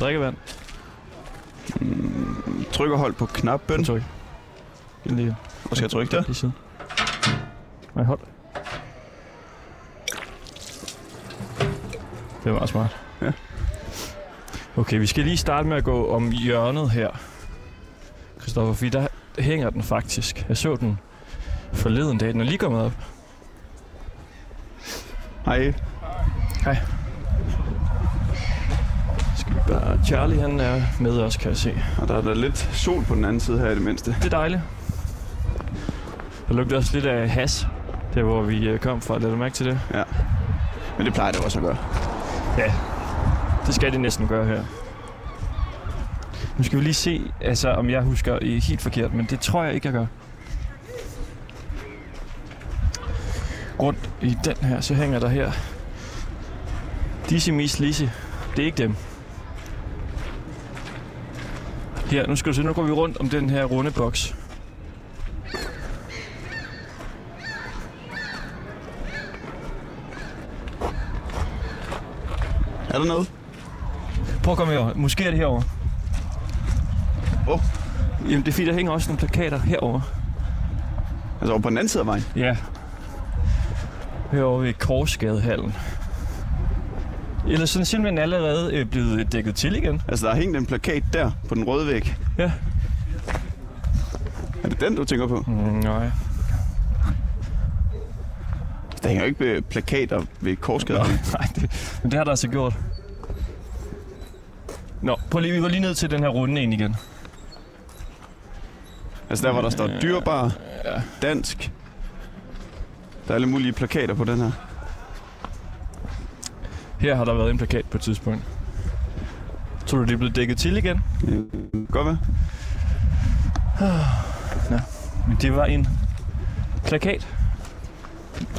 Drikkevand? Tryk og hold på knappen. Tryk. Lige, Hvor skal jeg trykke der? lige siden. Nej, hold. Det meget smart. Ja. Okay, vi skal lige starte med at gå om hjørnet her. Christoffer, fordi der hænger den faktisk. Jeg så den forleden dag. Den er lige kommet op. Hej. Hej. Skal vi bare... Charlie, han er med os, kan jeg se. Og der er der lidt sol på den anden side her i det mindste. Det er dejligt. Der lugter også lidt af has, der hvor vi øh, kom fra. Lad du mærke til det? Ja. Men det plejer det også at gøre. Ja, det skal det næsten gøre her. Nu skal vi lige se, altså, om jeg husker øh, helt forkert, men det tror jeg ikke, jeg gør. Rundt i den her, så hænger der her. Dizzy Miss Lizzy. Det er ikke dem. Her, nu skal du se, nu går vi rundt om den her runde boks. Er der noget? Prøv at komme herover. Måske er det herover. Hvor? Jamen, det er fordi, der hænger også nogle plakater herover. Altså over på den anden side af vejen. Ja. Herovre ved Korsgadehallen. Eller sådan simpelthen allerede øh, blevet dækket til igen. Altså der er hængt en plakat der på den røde væg. Ja. Er det den, du tænker på? Mm, nej. Der hænger jo ikke øh, plakater ved Korsgaden. Nej, det, men det har der altså gjort. Nå, prøv lige, vi går lige ned til den her runde ind igen. Altså der, hvor der står dyrbar, dansk. Der er alle mulige plakater på den her. Her har der været en plakat på et tidspunkt. Tror du, det er blevet dækket til igen? Øh, Godt hvad? Men det var en plakat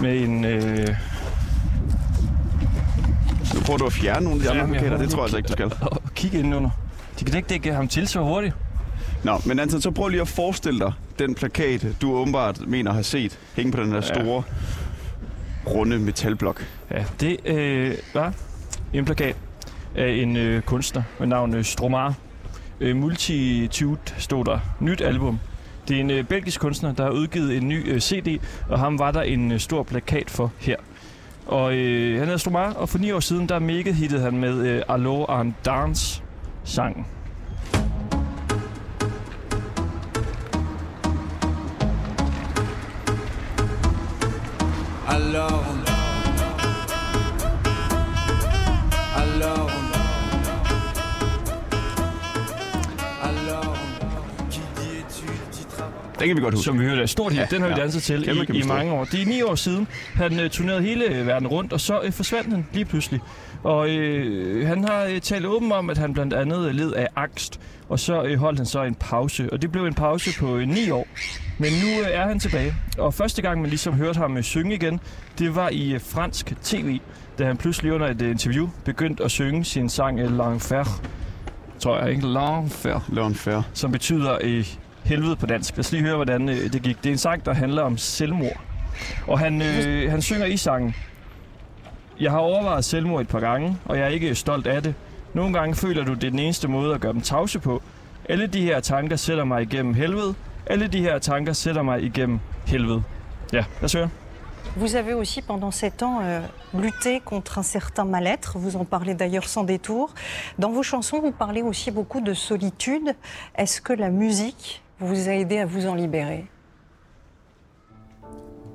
med en... Øh, Nu prøver du at fjerne nogle af de andre Jamen, plakater. Det tror jeg altså ikke, du skal. og kigge indenunder. De kan ikke dække ham til så hurtigt. Nå, men Anton, så prøv lige at forestille dig den plakat, du åbenbart mener har set hænge på den her store, runde metalblok. Ja, det øh, var en plakat af en øh, kunstner med navn øh, Stromar. Øh, Multitude stod der. Nyt album. Det er en øh, belgisk kunstner, der har udgivet en ny øh, CD, og ham var der en øh, stor plakat for her. Og øh, han hedder Stromar, og for ni år siden, der mega hittede han med øh, Allo and Dance sangen. alone Den kan vi godt huske. Som vi hørte stort hit. Ja, Den har vi ja. danset til Kæmpe, i, kæmpe i mange år. Det er ni år siden. Han øh, turnerede hele øh, verden rundt, og så øh, forsvandt han lige pludselig. Og øh, han har øh, talt åben om, at han blandt andet øh, led af angst. Og så øh, holdt han så en pause. Og det blev en pause på øh, ni år. Men nu øh, er han tilbage. Og første gang, man ligesom hørte ham øh, synge igen, det var i øh, fransk tv, da han pludselig under et øh, interview begyndte at synge sin sang øh, L'Enfer. Tror jeg ikke? L'Enfer Leon Fair. som betyder øh, helvede på dansk. Lad os lige høre, hvordan øh, det gik. Det er en sang, der handler om selvmord. Og han, øh, han synger i sangen, Jeg har overvejet selvmord et par gange, og jeg er ikke stolt af det. Nogle gange føler du, det er den eneste måde at gøre dem tavse på. Alle de her tanker sætter mig igennem helvede. Alle de her tanker sætter mig igennem helvede. Ja, lad os høre. Vous avez aussi pendant sept ans euh, lutté contre un certain mal-être, vous en parlez d'ailleurs sans détour. Dans vos chansons, vous parlez aussi beaucoup de solitude. Est-ce que la musique vous a aidé à vous en libérer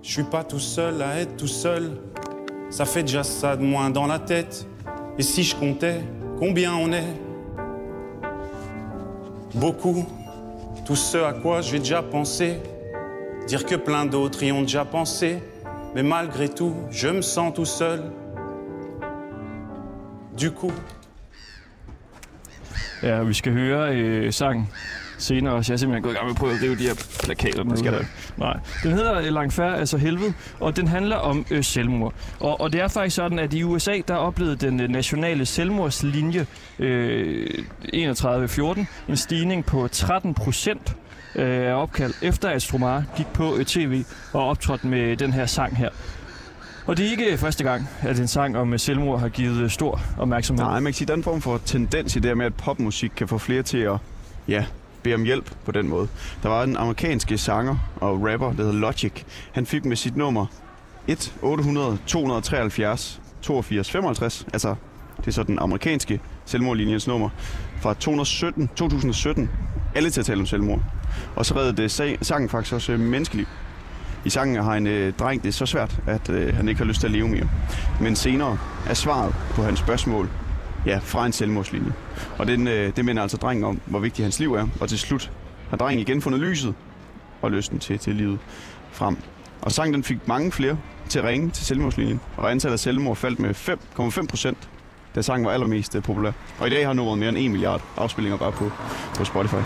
Je suis pas tout seul à être tout seul. Ça fait déjà ça de moins dans la tête. Et si je comptais combien on est? Beaucoup. Tout ce à quoi j'ai déjà pensé. Dire que plein d'autres y ont déjà pensé. Mais malgré tout, je me sens tout seul. Du coup, Ja, vi skal høre øh, sangen senere, så jeg er simpelthen gået i gang med at prøve at rive de her plakater ned. skal Nej. Den hedder øh, Langfærd, altså helvede, og den handler om øh, selvmord. Og, og det er faktisk sådan, at i USA, der oplevede den øh, nationale selvmordslinje øh, 31-14 en stigning på 13 procent øh, af opkald, efter at Stromar gik på øh, tv og optrådte med den her sang her. Og det er ikke første gang, at en sang om selvmord har givet stor opmærksomhed. Nej, man kan sige, der er en form for tendens i det med, at popmusik kan få flere til at ja, bede om hjælp på den måde. Der var en amerikansk sanger og rapper, der hedder Logic. Han fik med sit nummer 1 800 273 82 55, altså det er så den amerikanske selvmordlinjens nummer, fra 217, 2017, alle til at tale om selvmord. Og så reddede det sag, sangen faktisk også øh, menneskeliv. I sangen har en øh, dreng det er så svært, at øh, han ikke har lyst til at leve mere. Men senere er svaret på hans spørgsmål ja, fra en selvmordslinje. Og den, øh, det minder altså drengen om, hvor vigtigt hans liv er. Og til slut har drengen igen fundet lyset og lysten til, til livet frem. Og sangen den fik mange flere til at ringe til selvmordslinjen. Og antallet af selvmord faldt med 5,5 procent, da sangen var allermest øh, populær. Og i dag har nummeret mere end 1 milliard afspillinger bare på, på Spotify.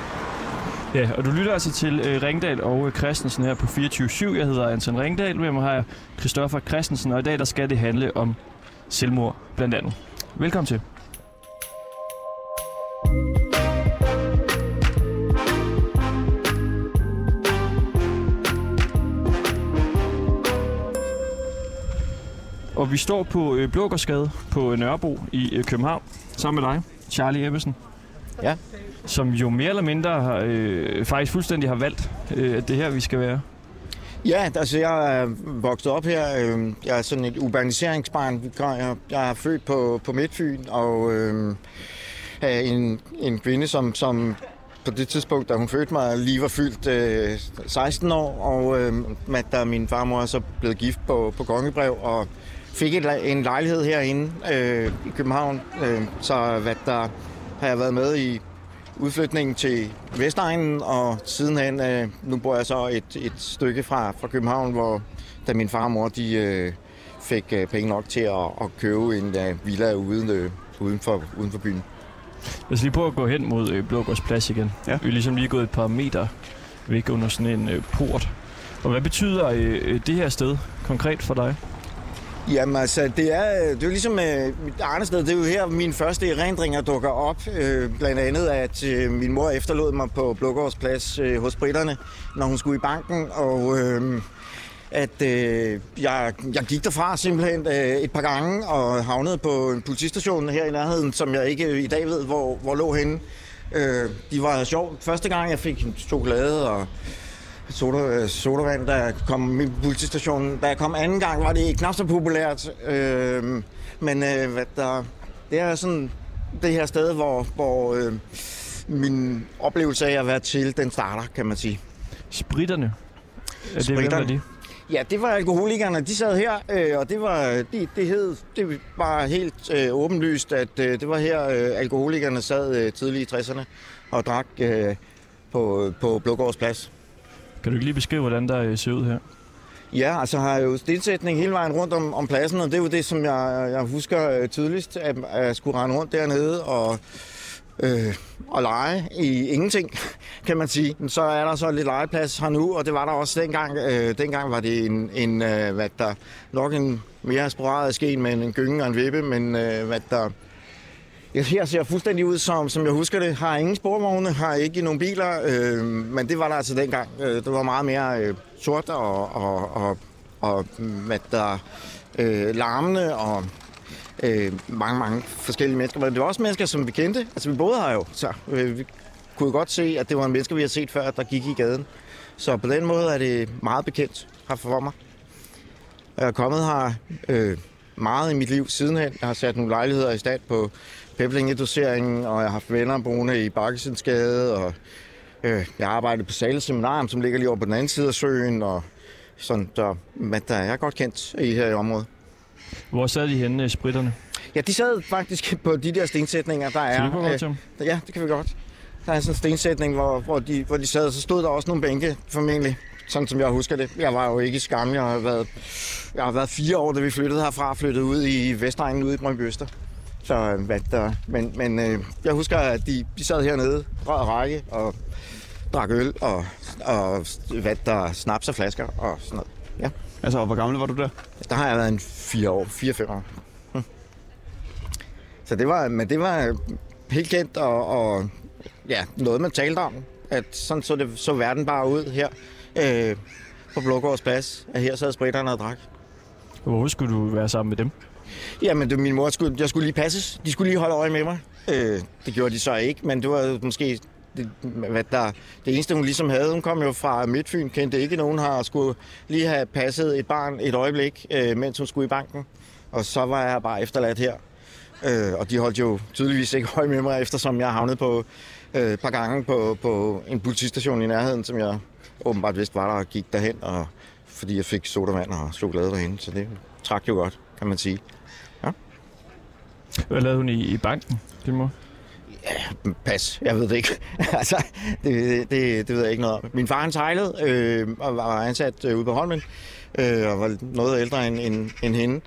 Ja, og du lytter altså til øh, Ringdal og øh, Christensen her på 24-7. Jeg hedder Anton Ringdal, med mig har jeg Christoffer Christensen, og i dag der skal det handle om selvmord blandt andet. Velkommen til. Og vi står på øh, Blågårdsgade på Nørrebro i øh, København, sammen med dig, Charlie Ebbesen. Ja. Som jo mere eller mindre har, øh, faktisk fuldstændig har valgt, øh, at det her, vi skal være. Ja, altså jeg er vokset op her. Øh, jeg er sådan et urbaniseringsbarn. Jeg, jeg er født på, på Midtfyn, og øh, er en, en kvinde, som, som på det tidspunkt, da hun fødte mig, lige var fyldt øh, 16 år, og øh, da min farmor er så blevet gift på, på Kongebrev, og fik et, en lejlighed herinde øh, i København, øh, så hvad der har jeg været med i udflytningen til Vestegnen, og sidenhen, øh, nu bor jeg så et, et stykke fra, fra København, hvor da min far og mor de, øh, fik øh, penge nok til at, at købe en øh, villa uden, øh, uden, for, uden for byen. Lad os lige prøve at gå hen mod øh, Blågårds plads igen. Ja. Vi er ligesom lige gået et par meter væk under sådan en øh, port. Og hvad betyder øh, det her sted konkret for dig? Jamen altså, det er, det er jo ligesom øh, mit Arnested, det er jo her, mine første erindringer dukker op. Øh, blandt andet, at øh, min mor efterlod mig på Blågårdsplads øh, hos britterne, når hun skulle i banken, og øh, at øh, jeg, jeg gik derfra simpelthen øh, et par gange og havnede på en politistation her i nærheden, som jeg ikke i dag ved, hvor, hvor lå henne. Øh, de var sjovt. Første gang, jeg fik en chokolade og soda, sodavand, da jeg kom i politistationen. Da jeg kom anden gang, var det knap så populært. Øh, men øh, hvad der, det er sådan det her sted, hvor, hvor øh, min oplevelse af at være til, den starter, kan man sige. Spritterne. Er det, Spritterne? hvem er de? Ja, det var alkoholikerne. De sad her, øh, og det var det, det hed, det var helt øh, åbenlyst, at øh, det var her øh, alkoholikerne sad øh, tidligt i 60'erne og drak øh, på, på Blågårds plads. Kan du ikke lige beskrive, hvordan der øh, ser ud her? Ja, altså har jeg jo stensætning hele vejen rundt om, om pladsen, og det er jo det, som jeg, jeg husker øh, tydeligst, at, at jeg skulle rende rundt dernede og, øh, at lege i ingenting, kan man sige. Så er der så lidt legeplads her nu, og det var der også dengang. Øh, dengang var det en, en øh, hvad der, nok en mere sporadisk en med en gynge og en vippe, men øh, hvad der, jeg her ser fuldstændig ud, som, som jeg husker det. Har ingen sporvogne, har ikke nogen biler, øh, men det var der altså dengang. Øh, det var meget mere øh, sort og, og, og, og hvad der, øh, larmende og øh, mange, mange forskellige mennesker. Men det var også mennesker, som vi kendte. Altså vi boede her jo, så øh, vi kunne godt se, at det var en mennesker, vi har set før, der gik i gaden. Så på den måde er det meget bekendt her for mig. Jeg er kommet her øh, meget i mit liv sidenhen. Jeg har sat nogle lejligheder i stand på Peblinge-doseringen, og jeg har haft venner boende i Bakkesensgade, og øh, jeg har arbejdet på Sale Seminarium, som ligger lige over på den anden side af søen, og sådan, der, men der er jeg godt kendt i her i området. Hvor sad de henne, øh, spritterne? Ja, de sad faktisk på de der stensætninger, der er. til dem? Øh, ja, det kan vi godt. Der er sådan en stensætning, hvor, hvor, de, hvor de sad, så stod der også nogle bænke, formentlig. Sådan som jeg husker det. Jeg var jo ikke skam. Jeg har været, jeg har været fire år, da vi flyttede herfra, flyttede ud i Vestegnen, ude i Brøndby Øster. Så øh, hvad der, men, men øh, jeg husker, at de, de sad hernede, rød række og drak øl og, og hvad der, snaps og flasker og sådan noget. Ja. Altså, og hvor gammel var du der? Der har jeg været en fire år, fire-fem år. Hm. Så det var, men det var helt kendt og, og ja, noget man talte om. At sådan så, det, så verden bare ud her øh, på Blågårds plads. At her sad spritterne og drak. Hvorfor skulle du være sammen med dem? Jamen, det, min mor skulle, jeg skulle lige passes. De skulle lige holde øje med mig. Øh, det gjorde de så ikke, men det var måske det, hvad der, det eneste, hun ligesom havde. Hun kom jo fra Midtfyn, kendte ikke nogen har skulle lige have passet et barn et øjeblik, øh, mens hun skulle i banken. Og så var jeg bare efterladt her. Øh, og de holdt jo tydeligvis ikke høj med mig, eftersom jeg havnede på øh, et par gange på, på en politistation i nærheden, som jeg åbenbart vidste var der og gik derhen, og fordi jeg fik sodavand og chokolade derhen. Så det trak jo godt, kan man sige. Ja. Hvad lavede hun i, i banken, din mor? Pas, jeg ved det ikke. altså, det, det, det ved jeg ikke noget om. Min far han sejlede øh, og var ansat øh, ude på Holmen, øh, og var noget ældre end, end, end hende.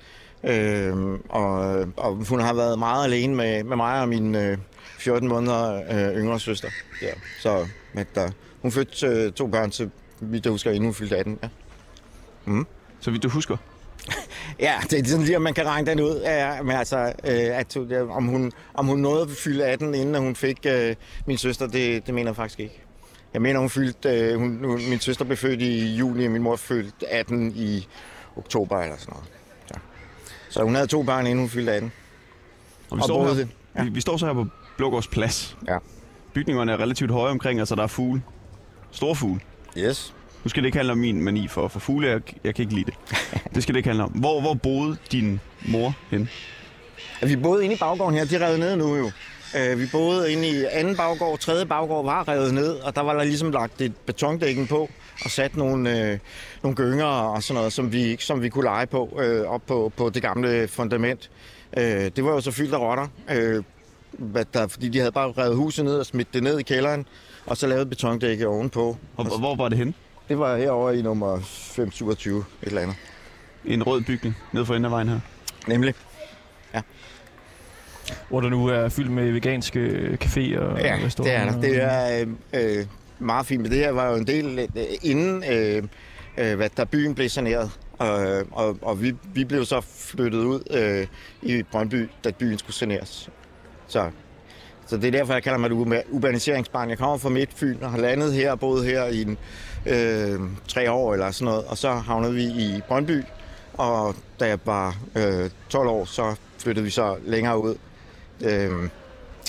Øh, og, og hun har været meget alene med, med mig og min øh, 14 måneder øh, yngre søster. Ja. Så at, der, hun fødte øh, to børn, så vidt jeg husker, inden hun fyldte 18. Ja. Mm. Så vidt du husker. Ja, det er sådan lige, om man kan regne den ud. Ja, men altså, øh, at, øh, om, hun, om hun nåede at fylde 18, inden hun fik øh, min søster, det, det mener jeg faktisk ikke. Jeg mener, hun fyldte, øh, hun, hun, min søster blev født i juli, og min mor fyldte 18 i oktober eller sådan noget. Ja. Så hun havde to børn, inden hun fyldte 18. Og vi, Og står her, det. Ja. vi, vi står så her på Blågårds Plads. Ja. Bygningerne er relativt høje omkring, altså der er fugle. Store fugle. Yes. Nu skal det ikke handle om min mani for, for fugle, jeg, jeg kan ikke lide det. Det skal det ikke handle om. Hvor, hvor boede din mor hen? Vi boede inde i baggården her, de er revet ned nu jo. Øh, vi boede inde i anden baggård, tredje baggård var revet ned, og der var der ligesom lagt et betondækken på og sat nogle, øh, nogle gynger og sådan noget, som vi, som vi kunne lege på øh, op på, på det gamle fundament. Øh, det var jo så fyldt af rotter, øh, hvad der, fordi de havde bare revet huset ned og smidt det ned i kælderen, og så lavet betondække ovenpå. Og, og hvor var det hen? Det var herovre i nummer 527, et eller andet. En rød bygning ned for enden af vejen her. Nemlig. Hvor der nu er fyldt med veganske caféer og Ja, det restauranter. er der. Det er øh, øh, meget fint, men det her var jo en del øh, inden øh, øh, hvad der byen blev saneret. Og, og, og vi, vi blev så flyttet ud øh, i Brøndby, da byen skulle saneres. Så, så det er derfor, jeg kalder mig et urbaniseringsbarn. Jeg kommer fra Midtfyn og har landet her og boet her i en, øh, tre år eller sådan noget. Og så havnede vi i Brøndby, og da jeg var øh, 12 år, så flyttede vi så længere ud. Øh,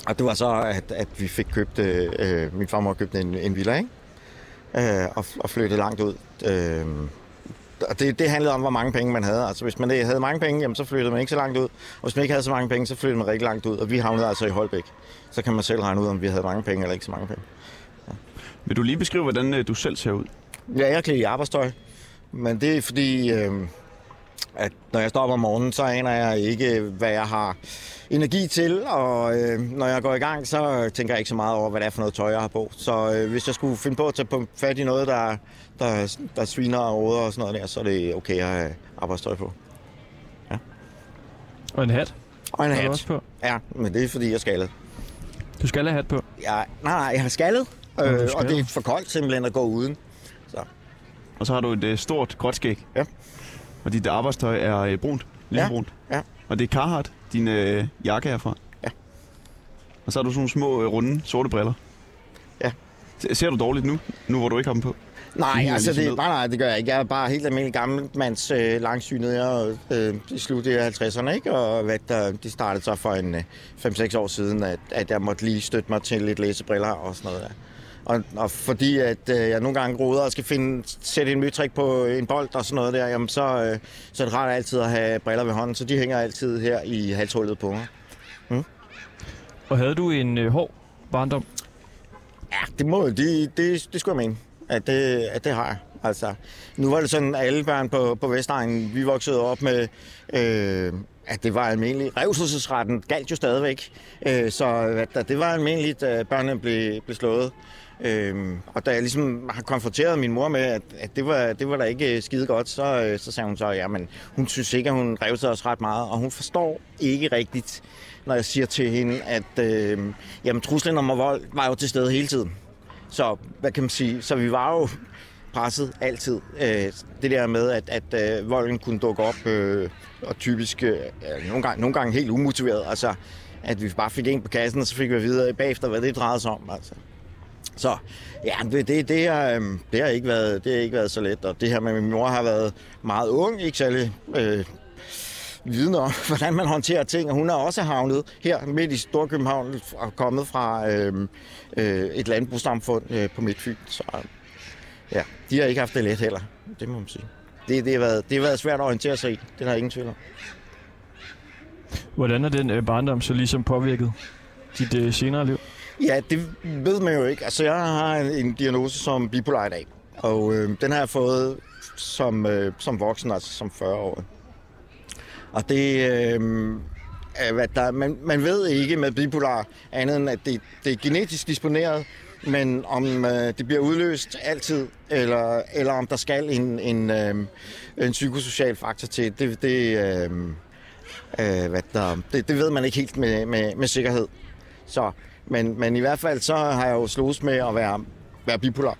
og det var så, at, at vi fik købt, øh, øh min farmor købte en, en villa, ikke? Øh, og, og flyttede langt ud. Øh, og det, det handlede om, hvor mange penge man havde. Altså, hvis man havde mange penge, jamen, så flyttede man ikke så langt ud. Og hvis man ikke havde så mange penge, så flyttede man rigtig langt ud. Og vi havnede altså i Holbæk. Så kan man selv regne ud, om vi havde mange penge eller ikke så mange penge. Vil du lige beskrive, hvordan øh, du selv ser ud? Ja, jeg er klædt i arbejdstøj. Men det er fordi, øh, at når jeg står op om morgenen, så aner jeg ikke, hvad jeg har energi til. Og øh, når jeg går i gang, så tænker jeg ikke så meget over, hvad det er for noget tøj, jeg har på. Så øh, hvis jeg skulle finde på at tage på fat i noget, der, der, der sviner og råder og sådan noget der, så er det okay at have arbejdstøj på. Og en hat. Og en hat. også på. Ja, men det er fordi, jeg er skaldet. Du skal have hat på. Jeg, nej, nej, jeg har skaldet. Øh, og skaldet. det er for koldt simpelthen at gå uden. Og så har du et øh, stort gråt skæg. Ja. Og dit arbejstøj er øh, brunt. Lysebrunt. ja. Og det er Carhartt, din øh, jakke er fra. Ja. Og så har du sådan nogle små, øh, runde, sorte briller. Ja. Se- Ser du dårligt nu, nu hvor du ikke har dem på? Nej, altså ligesom det, nej, nej, det gør jeg ikke. Jeg er bare helt almindelig gammelmands øh, langsynet. Jeg øh, i slut af 50'erne, ikke? Og hvad der, det startede så for en øh, 5-6 år siden, at, at jeg måtte lige støtte mig til lidt læsebriller og sådan noget der. Og, og fordi at øh, jeg nogle gange roder og skal finde, sætte en møtrik på en bold og sådan noget der, jamen så, øh, så er det rart altid at have briller ved hånden, så de hænger altid her i halshullet på mig. Og havde du en øh, hård barndom? Ja, det må det, det, det skulle jeg mene, at det, at det har jeg. Altså, nu var det sådan, at alle børn på, på Vestegnen, vi voksede op med, øh, at det var almindeligt. Revselsesretten galt jo stadigvæk, øh, så at, det var almindeligt, at børnene blev, blev slået. Øh, og da jeg ligesom har konfronteret min mor med, at, at det, var, det var da ikke øh, skide godt, så, øh, så sagde hun så, ja, men hun synes ikke, at hun revsede os ret meget, og hun forstår ikke rigtigt, når jeg siger til hende, at øh, jamen, truslen om vold var jo til stede hele tiden. Så hvad kan man sige? Så vi var jo presset altid. Øh, det der med, at, at øh, volden kunne dukke op, øh, og typisk øh, nogle, gange, nogle gange helt umotiveret. Altså, at vi bare fik en på kassen, og så fik vi videre øh, bagefter, hvad det drejede sig om. Altså. Så ja, det, det, det, har, øhm, det, har ikke været, det har ikke været så let. Og det her med min mor har været meget ung, ikke særlig øh, viden om, hvordan man håndterer ting. Og hun er også havnet her midt i Storkøbenhavn og kommet fra øh, øh, et landbrugssamfund øh, på Midtfyn. Så ja, de har ikke haft det let heller, det må man sige. Det, det, har været, det har været svært at orientere sig i, det der ingen tvivl om. Hvordan er den øh, barndom så ligesom påvirket dit øh, senere liv? Ja, det ved man jo ikke. Altså, jeg har en, en diagnose som bipolar i dag, og øh, den har jeg fået som, øh, som voksen, altså som 40 år. Og det, øh, er, hvad der, man, man ved ikke med bipolar andet end, at det, det er genetisk disponeret, men om øh, det bliver udløst altid, eller, eller om der skal en, en, øh, en psykosocial faktor til, det, det, øh, øh, hvad der, det, det ved man ikke helt med, med, med sikkerhed. Så, men, men i hvert fald så har jeg jo slået med at være, være bipolar.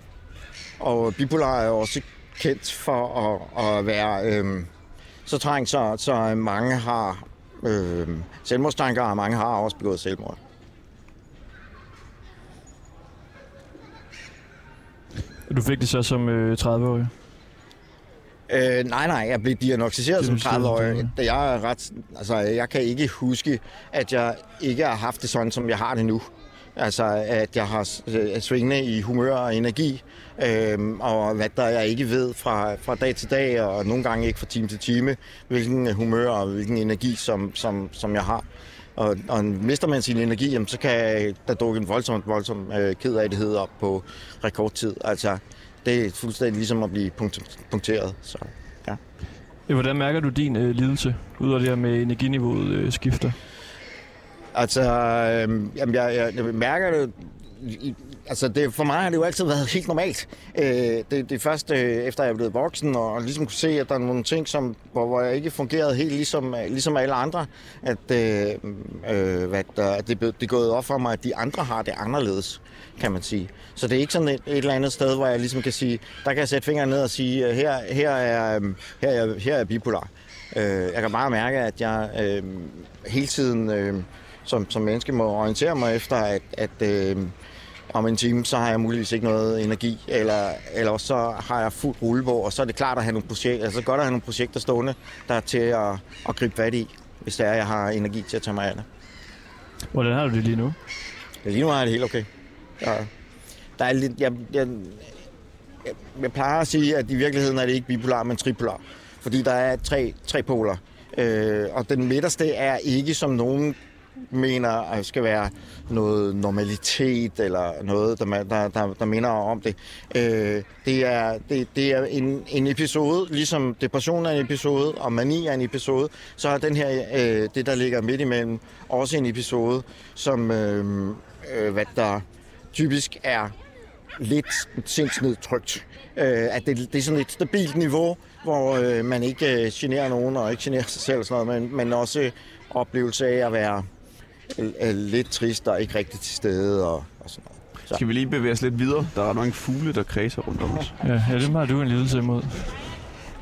Og bipolar er jo også kendt for at, at være øh, så trængt, så, så mange har øh, selvmordstanker, og mange har også begået selvmord. Du fik det så som øh, 30-årig? Øh, nej, nej, jeg blev diagnostiseret som 30-årig. Jeg er ret, altså, jeg kan ikke huske, at jeg ikke har haft det sådan, som jeg har det nu. Altså, at jeg har øh, svingende i humør og energi, øh, og hvad der jeg ikke ved fra, fra dag til dag, og nogle gange ikke fra time til time, hvilken øh, humør og hvilken energi, som, som, som jeg har. Og, og mister man sin energi, jamen, så kan der dukke en voldsom, voldsom øh, kedelighed op på rekordtid. Altså, det er fuldstændig ligesom at blive punkt, punkteret. Så, ja. Hvordan mærker du din øh, lidelse, ud af det her med energiniveauet øh, skifter? Altså, øh, jamen, jeg, jeg, jeg mærker det... I, altså, det, for mig har det jo altid været helt normalt. Øh, det, det første, øh, efter jeg blev voksen, og ligesom kunne se, at der er nogle ting, som, hvor, hvor jeg ikke fungerede helt ligesom, øh, ligesom alle andre, at, øh, øh, hvad der, det, det er gået op for mig, at de andre har det anderledes, kan man sige. Så det er ikke sådan et, et eller andet sted, hvor jeg ligesom kan sige, der kan jeg sætte fingeren ned og sige, øh, her, her, er, her, er, her er bipolar. Øh, jeg kan bare mærke, at jeg øh, hele tiden... Øh, som, som menneske må orientere mig efter, at, at øh, om en time, så har jeg muligvis ikke noget energi, eller, eller så har jeg fuld rulle på, og så er det klart at have nogle projekter, altså godt at have nogle projekter stående, der er til at, at gribe fat i, hvis det er, jeg har energi til at tage mig af det. Hvordan har du det lige nu? Ja, lige nu har jeg det helt okay. Ja. Der er lidt, jeg, jeg, jeg, jeg plejer at sige, at i virkeligheden er det ikke bipolar, men tripolar. Fordi der er tre, tre poler. Øh, og den midterste er ikke, som nogen mener, at skal være noget normalitet eller noget, der, der, der, der minder om det. Øh, det er, det, det er en, en episode, ligesom depression er en episode, og mani er en episode, så er den her, øh, det der ligger midt imellem, også en episode, som øh, øh, hvad der typisk er lidt sindsnedtrykt. Øh, at det, det er sådan et stabilt niveau, hvor øh, man ikke øh, generer nogen og ikke generer sig selv og sådan noget, men, men også oplevelse af at være er lidt trist og ikke rigtig til stede og, og sådan noget. Så. Skal vi lige bevæge os lidt videre? Der er mange fugle, der kredser rundt om os. Ja, ja dem har du en lidelse imod.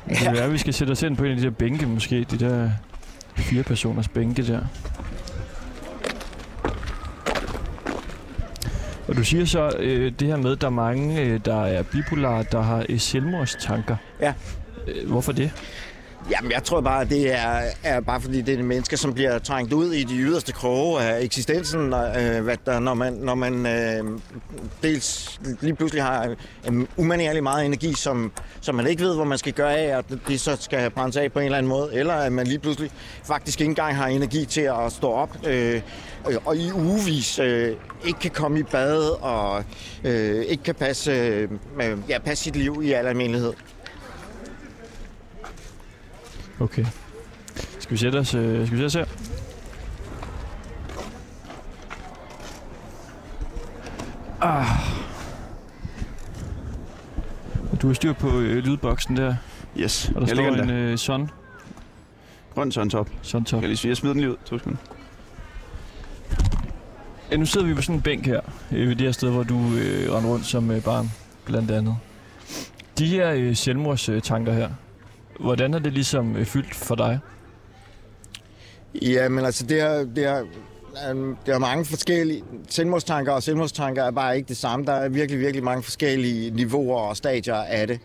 Det kan være, at vi skal sætte os ind på en af de der bænke, måske. De der fire personers bænke der. Og du siger så øh, det her med, at der er mange, øh, der er bipolar, der har øh, selvmordstanker. Ja. Øh, hvorfor det? Jamen, jeg tror bare, det er, er bare fordi, det er mennesker, som bliver trængt ud i de yderste kroge af eksistensen, øh, hvad der, når man, når man øh, dels lige pludselig har en umanerlig meget energi, som, som man ikke ved, hvor man skal gøre af, og det så skal brændes af på en eller anden måde, eller at man lige pludselig faktisk ikke engang har energi til at stå op, øh, øh og i ugevis øh, ikke kan komme i bad, og øh, ikke kan passe, øh, ja, passe sit liv i al almindelighed. Okay. Skal vi sætte os, øh, skal vi sætte os her? Ah. Du har styr på øh, lydboksen der, Yes, og der jeg står en der. øh, son, Grøn top. son top. Jeg, lige, sige, jeg smider den lige ud. To sekunder. Ja, nu sidder vi på sådan en bænk her, øh, ved det her sted, hvor du øh, rundt som øh, barn, blandt andet. De her øh, selvmordstanker her, hvordan er det ligesom øh, fyldt for dig? Ja, men altså det har, det har øh, det er mange forskellige selvmordstanker, og selvmordstanker er bare ikke det samme. Der er virkelig, virkelig mange forskellige niveauer og stadier af det,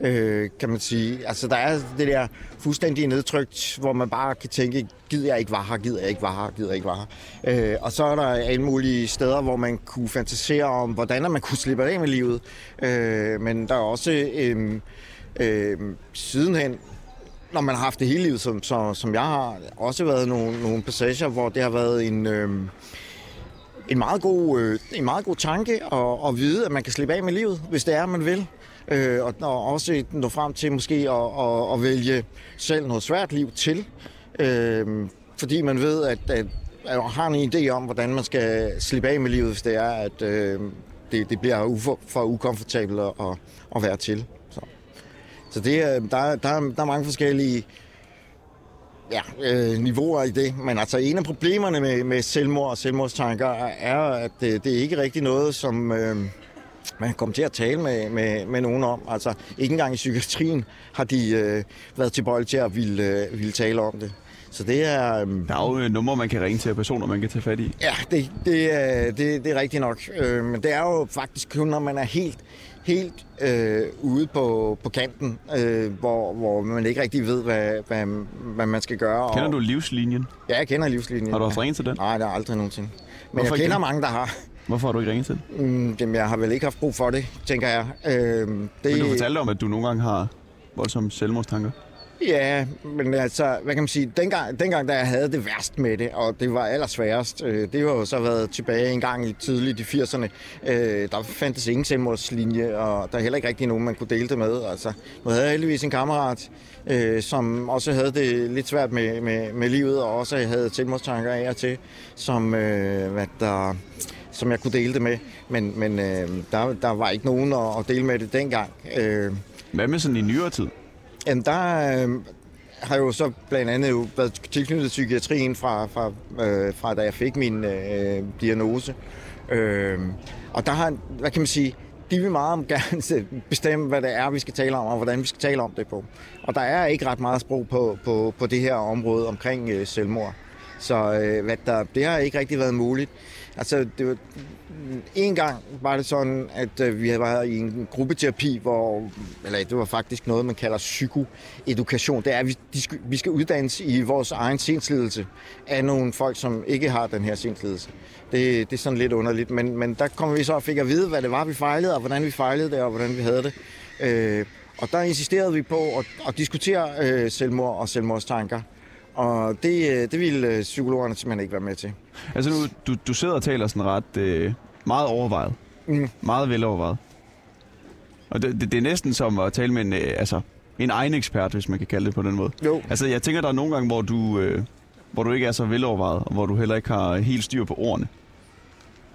øh, kan man sige. Altså, der er det der fuldstændig nedtrykt, hvor man bare kan tænke, gider jeg ikke var her, gider jeg ikke var her, gider jeg ikke var her. Øh, og så er der alle mulige steder, hvor man kunne fantasere om, hvordan man kunne slippe af med livet. Øh, men der er også øh, øh, sidenhen når man har haft det hele livet, som, så, som jeg har, også været nogle, nogle passager, hvor det har været en, øh, en, meget god, øh, en meget god tanke at, at vide, at man kan slippe af med livet, hvis det er, man vil. Øh, og, og også nå frem til måske at, at, at vælge selv noget svært liv til. Øh, fordi man ved, at, at, at man har en idé om, hvordan man skal slippe af med livet, hvis det er, at øh, det, det bliver ufor, for ukomfortabelt at, at være til. Så det, der, der, der er mange forskellige ja, øh, niveauer i det. Men altså en af problemerne med, med selvmord og selvmordstanker er, at det, det er ikke rigtig noget, som øh, man kommer til at tale med, med, med nogen om. Altså ikke engang i psykiatrien har de øh, været tilbøjelige til at ville, øh, ville tale om det. Så det er... Øh, Der er jo numre, man kan ringe til, og personer, man kan tage fat i. Ja, det, det, er, det, det er rigtigt nok. Øh, men det er jo faktisk kun, når man er helt helt øh, ude på, på kanten, øh, hvor, hvor man ikke rigtig ved, hvad, hvad, hvad man skal gøre. Kender du livslinjen? Ja, jeg kender livslinjen. Har du haft ringet til den? Nej, det har aldrig nogensinde. Men Hvorfor jeg kender ikke? mange, der har. Hvorfor har du ikke ringet til den? Mm, jamen, jeg har vel ikke haft brug for det, tænker jeg. Øh, det, Men du fortalte om, at du nogle gange har voldsomme selvmordstanker. Ja, men altså, hvad kan man sige, dengang, dengang da jeg havde det værst med det, og det var allersværest, øh, det har jo så været tilbage en gang i tidligt i 80'erne, øh, der fandtes ingen selvmordslinje, og der er heller ikke rigtig nogen, man kunne dele det med. Altså, nu havde jeg heldigvis en kammerat, øh, som også havde det lidt svært med, med, med livet, og også havde selvmordstanker af og til, som, øh, hvad der, som jeg kunne dele det med. Men, men øh, der, der var ikke nogen at, at dele med det dengang. Øh, Hvad med sådan i nyere tid? Jamen, der øh, har jo så blandt andet jo været tilknyttet psykiatrien fra, fra, øh, fra da jeg fik min øh, diagnose. Øh, og der har, hvad kan man sige, de vil meget gerne bestemme, hvad det er, vi skal tale om, og hvordan vi skal tale om det på. Og der er ikke ret meget sprog på, på, på det her område omkring øh, selvmord. Så øh, hvad der, det har ikke rigtig været muligt. Altså, det var, en gang var det sådan, at øh, vi havde været i en gruppeterapi, hvor, eller det var faktisk noget, man kalder psykoedukation. Det er, at vi, de skal, vi skal uddannes i vores egen sindslidelse af nogle folk, som ikke har den her sindslidelse. Det, det er sådan lidt underligt, men, men der kom vi så og fik at vide, hvad det var, vi fejlede, og hvordan vi fejlede det, og hvordan vi havde det. Øh, og der insisterede vi på at, at diskutere øh, selvmord og selvmordstanker. Og det, øh, det ville øh, psykologerne simpelthen ikke være med til. Altså nu, du, du sidder og taler sådan ret øh, meget overvejet. Mm. Meget velovervejet. Og det, det, det er næsten som at tale med en, øh, altså, en egen ekspert, hvis man kan kalde det på den måde. Jo. Altså jeg tænker, der er nogle gange, hvor du, øh, hvor du ikke er så velovervejet, og hvor du heller ikke har helt styr på ordene.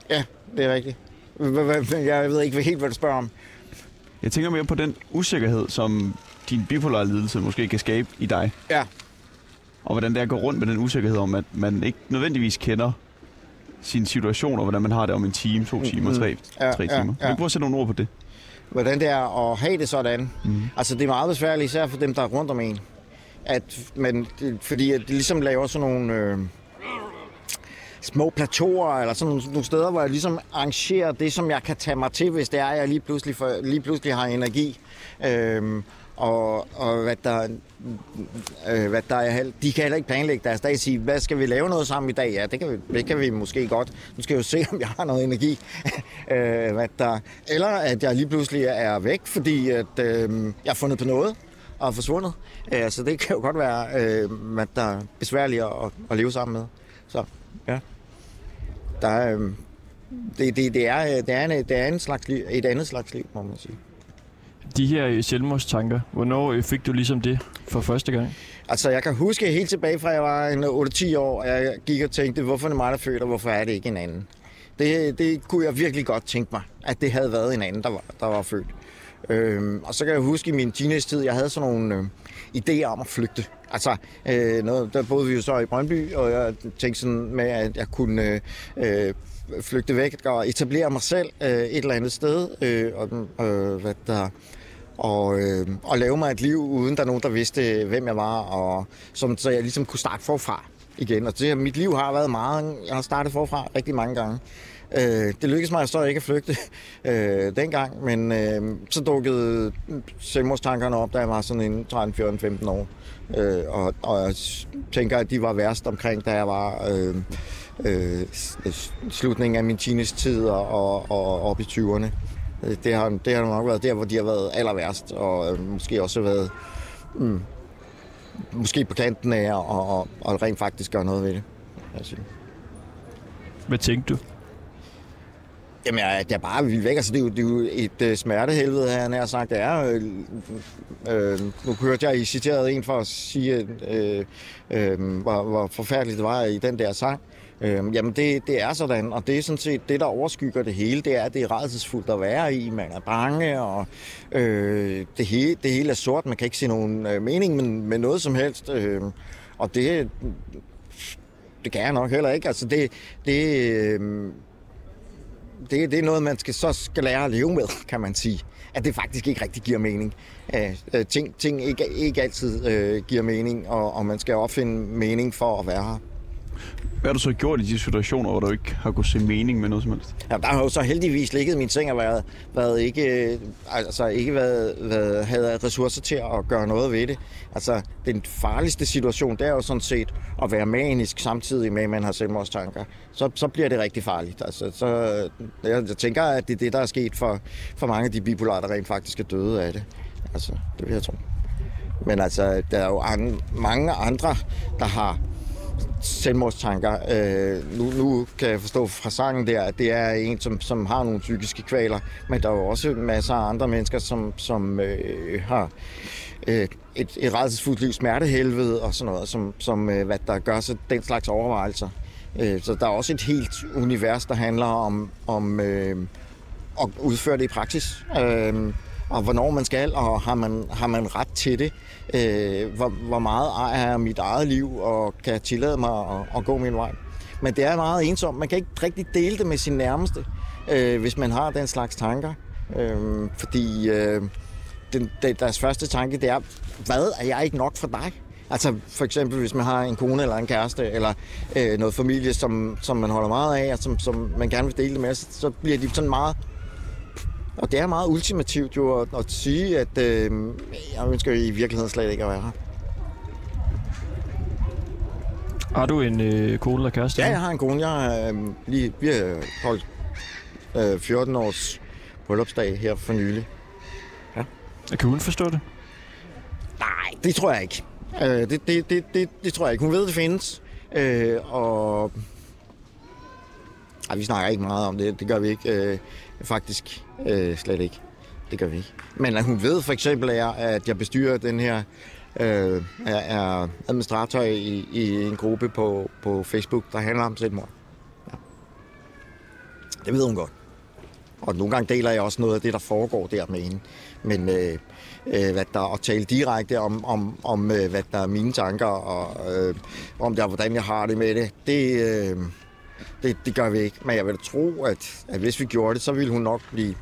Ja, det er rigtigt. Jeg ved ikke helt, hvad du spørger om. Jeg tænker mere på den usikkerhed, som din bipolare lidelse måske kan skabe i dig. Ja. Og hvordan det er at gå rundt med den usikkerhed om, at man ikke nødvendigvis kender sin situation, og hvordan man har det om en time, to timer, tre, Ja, tre ja, timer. ja. Kan du prøve at sætte nogle ord på det? Hvordan det er at have det sådan. Mm. Altså, det er meget besværligt, især for dem, der er rundt om en. At, det, fordi at det ligesom laver sådan nogle øh, små plateauer, eller sådan nogle, nogle steder, hvor jeg ligesom arrangerer det, som jeg kan tage mig til, hvis det er, at jeg lige pludselig, for, lige pludselig har energi. Øhm, og, og hvad der, øh, hvad der er, de kan heller ikke planlægge deres dag sige, hvad skal vi lave noget sammen i dag? Ja, det kan vi, det kan vi måske godt. Nu skal jeg jo se, om jeg har noget energi. øh, hvad der, eller at jeg lige pludselig er væk, fordi at, øh, jeg har fundet på noget og er forsvundet. Øh, så det kan jo godt være, øh, hvad der er besværligt at, at leve sammen med. Så ja. Der øh, det, det, det, er, øh, det, er en, det er en slags liv, et andet slags liv, må man sige. De her øh, selvmordstanker, hvornår øh, fik du ligesom det for første gang? Altså, jeg kan huske helt tilbage fra, jeg var en 8-10 år, og jeg gik og tænkte, hvorfor er det mig, der føler, hvorfor er det ikke en anden? Det, det kunne jeg virkelig godt tænke mig, at det havde været en anden, der var, der var født. Øhm, og så kan jeg huske i min teenage-tid, jeg havde sådan nogle øh, idéer om at flygte. Altså, øh, noget, der boede vi jo så i Brøndby, og jeg tænkte sådan med, at jeg kunne øh, øh, flygte væk og etablere mig selv øh, et eller andet sted. Øh, og, øh, hvad der, og, øh, og lave mig et liv, uden der er nogen, der vidste, hvem jeg var, og som, så jeg ligesom kunne starte forfra igen. Og det, mit liv har været meget, jeg har startet forfra rigtig mange gange. Øh, det lykkedes mig så ikke at flygte øh, dengang, men øh, så dukkede selvmordstankerne op, da jeg var sådan en 13, 14, 15 år. Øh, og, og jeg tænker, at de var værst omkring, da jeg var øhm, øh, øh, slutningen af min teenage-tid og, og, og op i 20'erne. Det har, det har nok været der, hvor de har været aller værst, og øh, måske også været mm, måske på kanten af og, og, og rent faktisk gøre noget ved det. Altså. Hvad tænkte du? Jamen, jeg, jeg er bare vildt væk. Altså, det, er jo, det er jo et uh, smertehelvede, han har sagt, det er. Øh, øh, nu hørte jeg, I citerede en for at sige, øh, øh, hvor, hvor forfærdeligt det var i den der sang. Øh, Øhm, jamen, det, det er sådan, og det er sådan set det, der overskygger det hele, det er, at det er redselsfuldt at være i. Man er bange, og øh, det, hele, det hele er sort. Man kan ikke se nogen øh, mening med, med noget som helst. Øh, og det, det kan jeg nok heller ikke. Altså, det, det, øh, det, det er noget, man skal, så skal lære at leve med, kan man sige. At det faktisk ikke rigtig giver mening. Øh, øh ting ting ikke, ikke altid øh, giver mening, og, og man skal opfinde mening for at være her. Hvad har du så gjort i de situationer, hvor du ikke har kunnet se mening med noget som helst? Ja, der har jo så heldigvis ligget min seng og været, været ikke, øh, altså ikke været, været, havde ressourcer til at gøre noget ved det. Altså, den farligste situation, det er jo sådan set at være manisk samtidig med, at man har selvmordstanker. Så, så bliver det rigtig farligt. Altså, så, øh, jeg, jeg tænker, at det er det, der er sket for, for mange af de bipolare, der rent faktisk er døde af det. Altså, det vil jeg tro. Men altså, der er jo an, mange andre, der har selvmordstanker. Øh, nu, nu kan jeg forstå fra sangen der, at det er en, som, som har nogle psykiske kvaler, men der er jo også masser af andre mennesker, som, som øh, har øh, et, et redselsfuldt liv, smertehelvede og sådan noget, som, som øh, hvad der gør sig den slags overvejelser. Øh, så der er også et helt univers, der handler om, om øh, at udføre det i praksis. Øh, og hvornår man skal, og har man, har man ret til det. Øh, hvor, hvor meget ejer jeg mit eget liv, og kan jeg tillade mig at, at gå min vej. Men det er meget ensomt. Man kan ikke rigtig dele det med sin nærmeste, øh, hvis man har den slags tanker. Øh, fordi øh, den, den, deres første tanke, det er, hvad er jeg ikke nok for dig? Altså for eksempel, hvis man har en kone eller en kæreste, eller øh, noget familie, som, som man holder meget af, og som, som man gerne vil dele det med, så, så bliver de sådan meget og det er meget ultimativt jo at, at sige, at øh, jeg ønsker i virkeligheden slet ikke at være her. Har du en øh, kone eller kæreste? Ja, jeg har en kone. Jeg har øh, lige, vi har holdt øh, 14 års bryllupsdag her for nylig. Ja. Kan hun forstå det? Nej, det tror jeg ikke. Øh, det, det, det, det, det tror jeg ikke. Hun ved, det findes. Øh, og ej, vi snakker ikke meget om det. Det gør vi ikke. Øh, faktisk øh, slet ikke. Det gør vi ikke. Men at hun ved for eksempel, er, at jeg bestyrer den her øh, er, er administrator i, i en gruppe på, på Facebook, der handler om selvmord. Ja. Det ved hun godt. Og nogle gange deler jeg også noget af det, der foregår der med hende. Men øh, øh, hvad der, at tale direkte om, om, om øh, hvad der er mine tanker, og øh, om der, hvordan jeg har det med det, det, øh, det, det gør vi ikke. Men jeg vil tro, at, at hvis vi gjorde det, så ville hun nok blive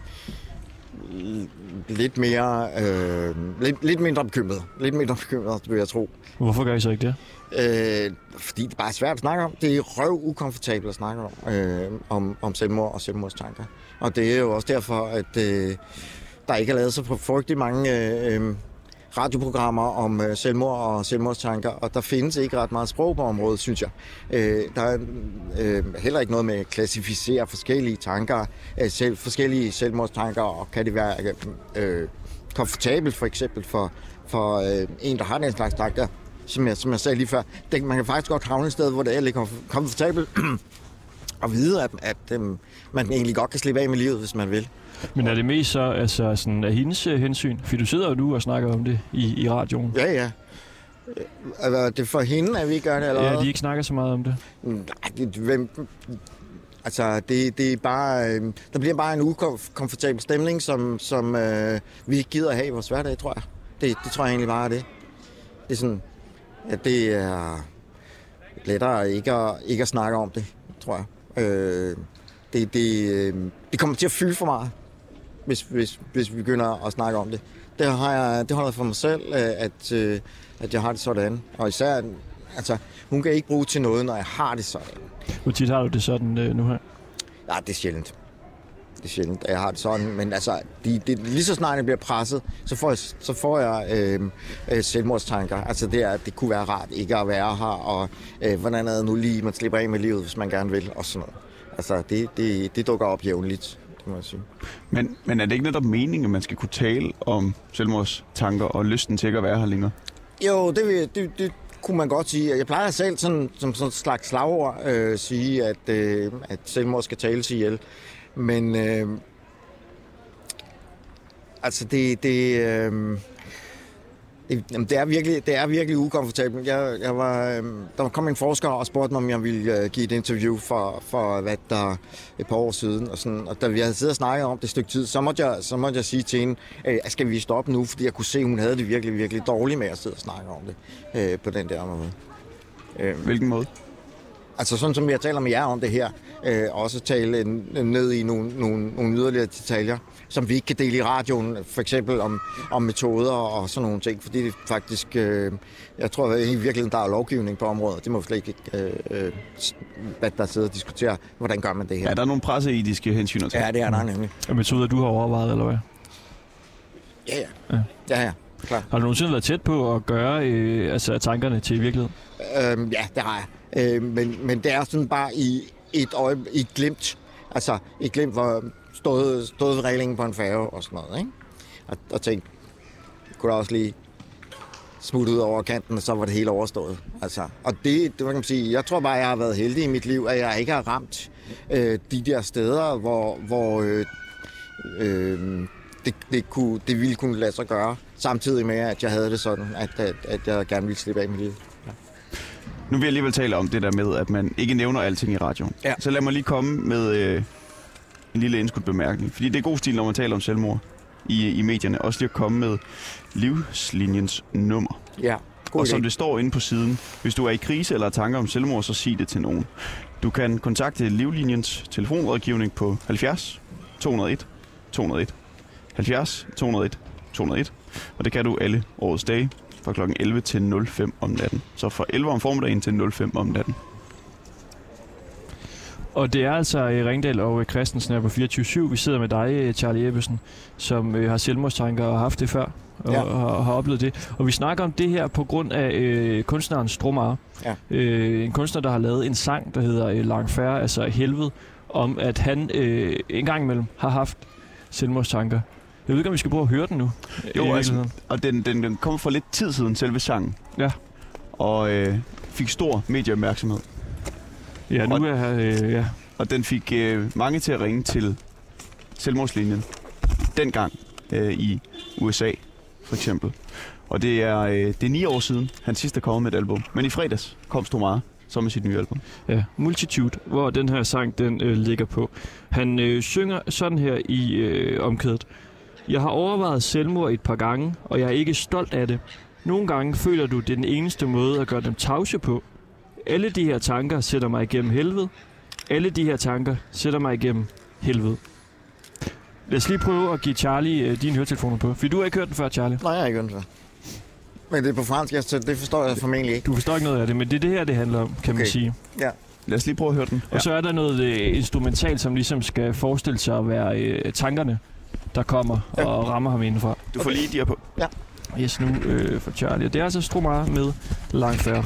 lidt mere, øh, lidt, lidt mindre bekymret. Lidt mindre bekymret, vil jeg tro. Hvorfor gør I så ikke det? Øh, fordi det bare er svært at snakke om. Det er røv ukomfortabelt at snakke om, øh, om, om selvmord og selvmordstanker. Og det er jo også derfor, at øh, der ikke er lavet så frygtelig mange øh, radioprogrammer om øh, selvmord og selvmordstanker, og der findes ikke ret meget sprog på området, synes jeg. Øh, der er øh, heller ikke noget med at klassificere forskellige tanker, øh, selv, forskellige selvmordstanker, og kan det være øh, komfortabelt for eksempel for, for øh, en, der har den slags tanker, som jeg, som jeg sagde lige før. Det, man kan faktisk godt havne et sted, hvor det er lidt komfortabelt at vide, at, at øh, man egentlig godt kan slippe af med livet, hvis man vil. Men er det mest så altså, sådan, af hendes uh, hensyn? For du sidder jo nu og snakker om det i, i radioen. Ja, ja. Er det for hende, at vi gør det, eller Ja, de ikke snakker så meget om det. Nej, det, hvem, altså, det, det er bare, øh, der bliver bare en ukomfortabel stemning, som, som øh, vi ikke gider have i vores hverdag, tror jeg. Det, det tror jeg egentlig bare er det. Det er sådan, at det er lettere ikke at, ikke at snakke om det, tror jeg. Øh, det, det, øh, det kommer til at fylde for meget hvis, hvis, hvis vi begynder at snakke om det. Det har jeg, det holder for mig selv, øh, at, øh, at jeg har det sådan. Og især, altså, hun kan ikke bruge til noget, når jeg har det sådan. Hvor tit har du det sådan øh, nu her? Nej, det er sjældent. Det er sjældent, at jeg har det sådan. Men altså, de, de, lige så snart jeg bliver presset, så får jeg, så får jeg øh, øh, selvmordstanker. Altså, det, er, det kunne være rart ikke at være her, og øh, hvordan er det nu lige, man slipper af med livet, hvis man gerne vil, og sådan noget. Altså, det, det, det dukker op jævnligt, må jeg sige. Men, men er det ikke netop meningen, at man skal kunne tale om selvmordstanker og lysten til ikke at være her længere? Jo, det, det, det kunne man godt sige. Jeg plejer selv sådan, som sådan et slags slagord øh, sige, at, øh, at selvmord skal tales ihjel. Men øh, altså det, det, øh, det, jamen, det, er virkelig, det er virkelig ukomfortabelt. Jeg, jeg var, øhm, der kom en forsker og spurgte mig, om jeg ville øh, give et interview for, for hvad der et par år siden. Og, sådan, og da vi havde siddet og snakket om det et stykke tid, så måtte jeg, så måtte jeg sige til hende, øh, skal vi stoppe nu? Fordi jeg kunne se, at hun havde det virkelig, virkelig dårligt med at sidde og snakke om det øh, på den der måde. Øh, Hvilken måde? Altså sådan som jeg taler med jer om det her, øh, også tale ned i nogle, nogle, nogle yderligere detaljer, som vi ikke kan dele i radioen, for eksempel om, om metoder og sådan nogle ting, fordi det faktisk, øh, jeg tror at i virkeligheden, der er lovgivning på området, det må vi slet ikke, øh, øh, hvad der sidder og diskuterer, hvordan gør man det her. Ja, der er nogle presseetiske hensyn at tage. Ja, det er der nemlig. Er metoder, du har overvejet, eller hvad? Ja, ja. Ja. Ja, ja. Klar. Har du nogensinde været tæt på at gøre øh, altså, tankerne til virkelighed? Øhm, ja, det har jeg. Øh, men, men det er sådan bare i et øje, i et glimt. Altså et glimt, hvor stod, stod ved reglingen på en færge og sådan noget, ikke? Og, og tænkte, kunne da også lige smutte ud over kanten, og så var det hele overstået. Altså, og det, det kan man sige, jeg tror bare, jeg har været heldig i mit liv, at jeg ikke har ramt øh, de der steder, hvor, hvor øh, øh, det, det, kunne, det ville kunne lade sig gøre, samtidig med, at jeg havde det sådan, at, at, at jeg gerne ville slippe af med liv. Nu vil jeg alligevel tale om det der med, at man ikke nævner alting i radioen. Ja. Så lad mig lige komme med øh, en lille indskudt bemærkning. Fordi det er god stil, når man taler om selvmord i, i medierne. Også lige at komme med livslinjens nummer. Ja, god og som det står inde på siden, hvis du er i krise eller har tanker om selvmord, så sig det til nogen. Du kan kontakte Livlinjens telefonrådgivning på 70 201 201. 70 201 201. Og det kan du alle årets dage fra kl. 11 til 05 om natten. Så fra 11 om formiddagen til 05 om natten. Og det er altså Ringdal og Christensen her på 24-7. Vi sidder med dig, Charlie Ebbesen, som øh, har selvmordstanker og har haft det før, og Ja. ja. har, har oplevet det. Og vi snakker om det her på grund af øh, kunstneren Stromar. Ja. Øh, en kunstner, der har lavet en sang, der hedder øh, Langfærre, altså Helvede, om at han øh, en gang imellem har haft selvmordstanker. Jeg ved ikke, om vi skal prøve at høre den nu. Jo, altså, og den, den, den kom for lidt tid siden, selve sangen. Ja. Og øh, fik stor medieopmærksomhed. Ja, nu og- er øh, ja. Og den fik øh, mange til at ringe til selvmordslinjen. Dengang øh, i USA, for eksempel. Og det er, øh, det er ni år siden, han sidst er kommet med et album. Men i fredags kom Stromare, så med sit nye album. Ja, Multitude, hvor den her sang den øh, ligger på. Han øh, synger sådan her i øh, omkædet. Jeg har overvejet selvmord et par gange, og jeg er ikke stolt af det. Nogle gange føler du, det er den eneste måde at gøre dem tavse på. Alle de her tanker sætter mig igennem helvede. Alle de her tanker sætter mig igennem helvede. Lad os lige prøve at give Charlie øh, dine høretelefoner på. For du har ikke hørt den før, Charlie. Nej, jeg har ikke hørt det. Men det er på fransk, jeg- så det forstår jeg formentlig ikke. Du forstår ikke noget af det, men det er det her, det handler om, kan man Okay. sige. Lad os lige prøve at høre den. Og så er der noget øh, instrumentalt, som ligesom skal forestille sig at være øh, tankerne, der kommer Ja. og rammer ham indenfra. Du får lige de her på. Yes, nu øh, for Charlie. Og Det er altså Stromar med Langfærd.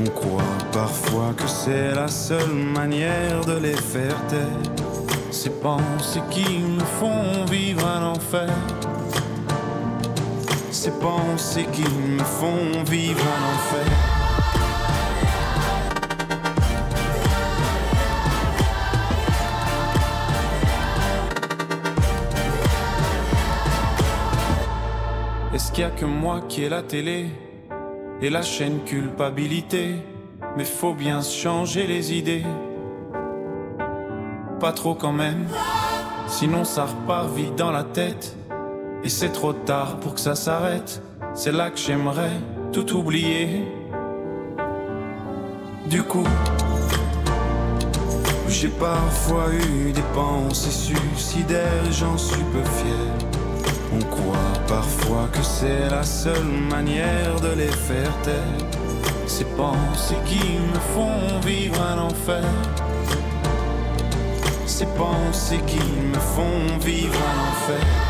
On croit parfois que c'est la seule manière de les faire taire. Ces pensées qui me font vivre un enfer. Ces pensées qui me font vivre un enfer. Est-ce qu'il y a que moi qui ai la télé? Et la chaîne culpabilité Mais faut bien changer les idées. Pas trop quand même, sinon ça repart vite dans la tête. Et c'est trop tard pour que ça s'arrête. C'est là que j'aimerais tout oublier. Du coup, j'ai parfois eu des pensées suicidaires et j'en suis peu fier. On croit parfois que c'est la seule manière de les faire taire. Ces pensées qui me font vivre un enfer. Ces pensées qui me font vivre un enfer.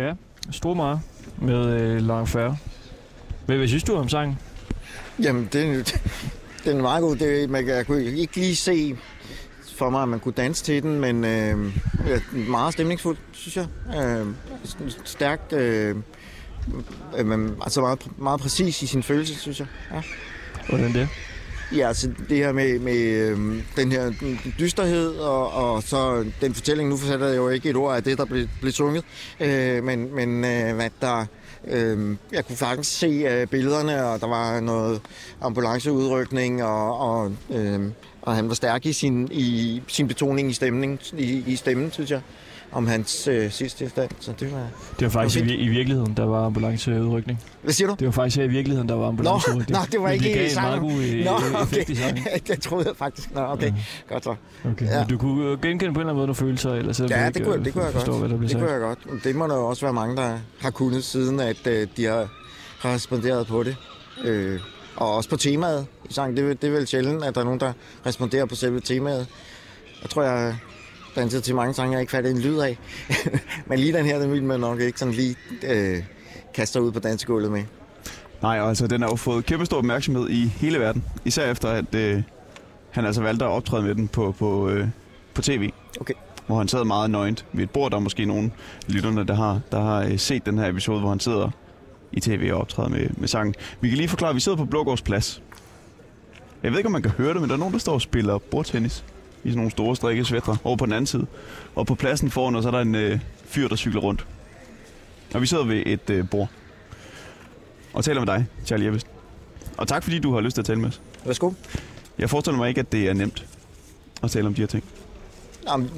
Ja, Stromae med øh, Langfærre. Hvad, hvad synes du om sangen? Jamen, det, den er meget god. Det, man, jeg kunne ikke lige se for mig, at man kunne danse til den, men øh, meget stemningsfuld, synes jeg. Øh, stærkt, øh, øh, altså meget, meget præcis i sin følelse, synes jeg. Ja. Hvordan det? Ja, altså det her med, med øh, den her dysterhed, og, og så den fortælling, nu fortæller jeg jo ikke et ord af det, der blev, blev sunget, øh, men, men øh, hvad der... Øh, jeg kunne faktisk se øh, billederne, og der var noget ambulanceudrykning, og, og, øh, og han var stærk i sin, i sin betoning i, stemning, i, i stemmen, synes jeg, om hans øh, sidste stand. Så det var... Det var faktisk Okay. i, vir- i virkeligheden, der var ambulanceudrykning. Hvad siger du? Det var faktisk her i virkeligheden, der var Nå, ambulanceudrykning. nå, det var Men ikke det i en meget sangen. god øh, Nå, øh, okay. i sangen. det troede jeg faktisk. Nå, okay. Godt så. Okay. Ja. Ja. Du kunne øh, genkende på en eller anden måde nogle følelser, du Ja, ikke det kunne, øh, det kunne jeg forstår, godt. hvad der blev det sagt. kunne jeg godt. Men Det må der jo også være mange, der har kunnet, siden at øh, de har responderet på det. Øh, og også på temaet i sangen. Det, det er vel sjældent, at der er nogen, der responderer på selve temaet. Jeg tror, jeg danset til mange sange, jeg ikke fattede en lyd af. Men lige den her, den ville man nok ikke sådan lige øh, kaste ud på dansegulvet med. Nej, altså, den har jo fået kæmpe stor opmærksomhed i hele verden. Især efter, at øh, han altså valgte at optræde med den på, på, øh, på tv. Okay. Hvor han sad meget nøgent ved et bord. Der er måske nogle lytterne, der har, der har øh, set den her episode, hvor han sidder i tv og optræder med, med sangen. Vi kan lige forklare, at vi sidder på Blågårds Plads. Jeg ved ikke, om man kan høre det, men der er nogen, der står og spiller bordtennis i sådan nogle store strikke svætter over på den anden side. Og på pladsen foran os er der en øh, fyr, der cykler rundt. Og vi sidder ved et øh, bord og taler med dig, Charlie Jeppesen. Og tak, fordi du har lyst til at tale med os. Værsgo. Jeg forestiller mig ikke, at det er nemt at tale om de her ting. Jamen,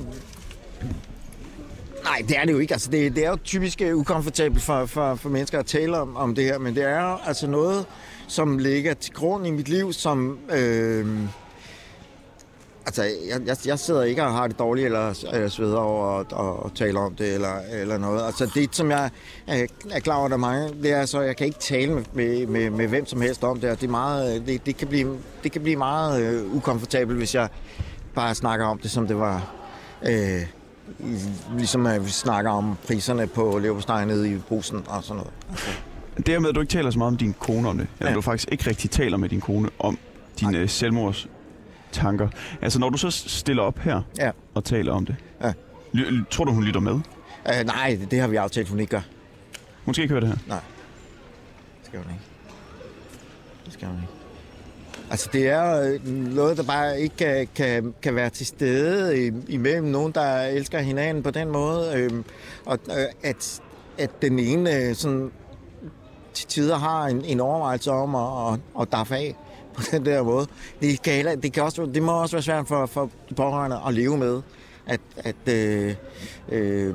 nej, det er det jo ikke. Altså, det, det er jo typisk øh, ukomfortabelt for, for, for mennesker at tale om, om det her, men det er jo altså noget, som ligger til grund i mit liv, som... Øh, altså, jeg, jeg, jeg sidder ikke og har det dårligt, eller, eller sveder over at, at, at tale om det, eller, eller noget. Altså, det, som jeg er, er klar over, der er mange, det er så, jeg kan ikke tale med, med, med, med hvem som helst om det, og det, er meget, det, det, kan, blive, det kan blive meget øh, ukomfortabelt, hvis jeg bare snakker om det, som det var... Øh, ligesom at vi snakker om priserne på leverpostej nede i brusen og sådan noget. Det her med, at du ikke taler så meget om din kone om det, eller Ja. du faktisk ikke rigtig taler med din kone om dine øh, selvmords tanker. Altså, når du så stiller op her Ja. og taler om det, Ja. ly- tror du, hun lytter med? Øh, nej, det, har vi aftalt, hun ikke gør. Hun skal ikke høre det her. Det skal hun ikke. Det skal hun ikke. Altså, det er øh, noget, der bare ikke kan, kan, kan være til stede i- imellem nogen, der elsker hinanden på den måde. Øhm, og øh, at, at den ene øh, sådan, til tider har en, en overvejelse om at, at, at daffe af på den der måde. Det kan, heller, det, kan også, det må også være svært for, for de pårørende at leve med, at, at, øh, øh,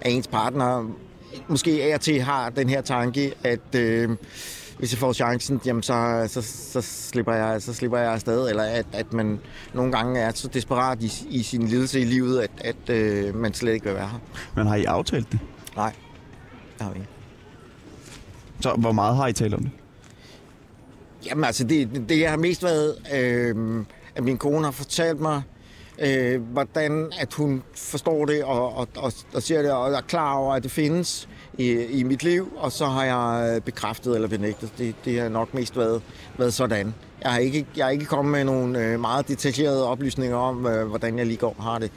at ens partner måske af og til har den her tanke, at øh, hvis jeg får chancen, jamen så, så, så, slipper jeg, så slipper jeg afsted. Eller at, at man nogle gange er så desperat i, i sin lidelse i livet, at, at øh, man slet ikke vil være her. Men har I aftalt det? Nej, det har vi ikke. Så hvor meget har I talt om det? Jamen altså, det, det jeg har mest været, øh, at min kone har fortalt mig, øh, hvordan at hun forstår det og, og, og, og ser det, og er klar over, at det findes i, i mit liv, og så har jeg øh, bekræftet eller benægtet. Det, det har nok mest været, været sådan. Jeg har, ikke, jeg har ikke kommet med nogle øh, meget detaljerede oplysninger om, øh, hvordan jeg lige går har det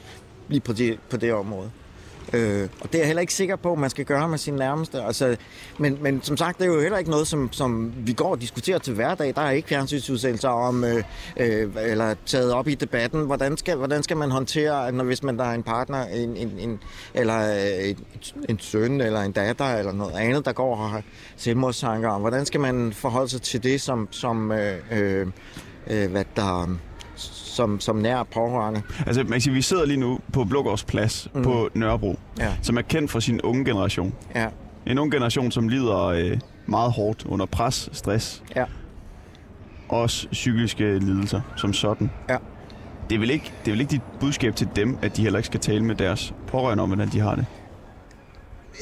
lige på det, på det område. Øh, og det er jeg heller ikke sikker på, at man skal gøre med sine nærmeste. Altså, men, men som sagt, det er jo heller ikke noget, som, som vi går og diskuterer til hverdag. Der er ikke fjernsynsudsendelser om, øh, øh, eller taget op i debatten. Hvordan skal, hvordan skal man håndtere, når, hvis man der er en partner, en, en, en, eller øh, en, en søn, eller en datter, eller noget andet, der går og har selvmordstanker. Hvordan skal man forholde sig til det, som, som øh, øh, øh, hvad der som, som nær pårørende. Altså, man kan sige, vi sidder lige nu på Blågårds Plads mm. på Nørrebro, Ja, som er kendt for sin unge generation. ja, En ung generation, som lider øh, meget hårdt under pres, stress, ja. også psykiske lidelser som sådan. Ja. Det er, vel ikke, det er vel ikke dit budskab til dem, at de heller ikke skal tale med deres pårørende om, hvordan de har det?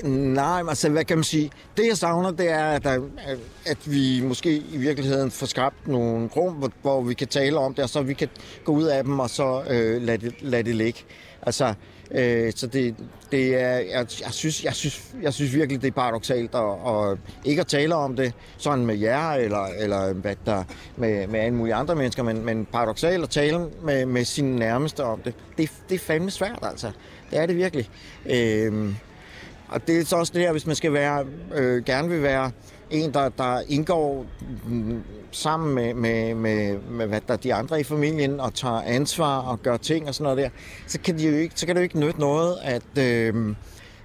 Nej, altså, hvad kan man sige? Det, jeg savner, det er, at, der, at vi måske i virkeligheden får skabt nogle rum, hvor, hvor vi kan tale om det, og så vi kan gå ud af dem, og så øh, lade, det, lade det ligge. Altså, øh, så det, det er, jeg, jeg, synes, jeg, synes, jeg synes virkelig, det er paradoxalt at, at ikke at tale om det sådan med jer, eller, eller hvad der, med, med alle mulige andre mennesker, men, men paradoxalt at tale med, med sine nærmeste om det. Det, det er fandme svært, altså. Det er det virkelig. Øh, og det er så også det her, hvis man skal være, øh, gerne vil være en, der, der indgår mm, sammen med, med, med, med hvad der de andre i familien og tager ansvar og gør ting og sådan noget der, så kan, de jo ikke, så kan det jo ikke nytte noget, at øh,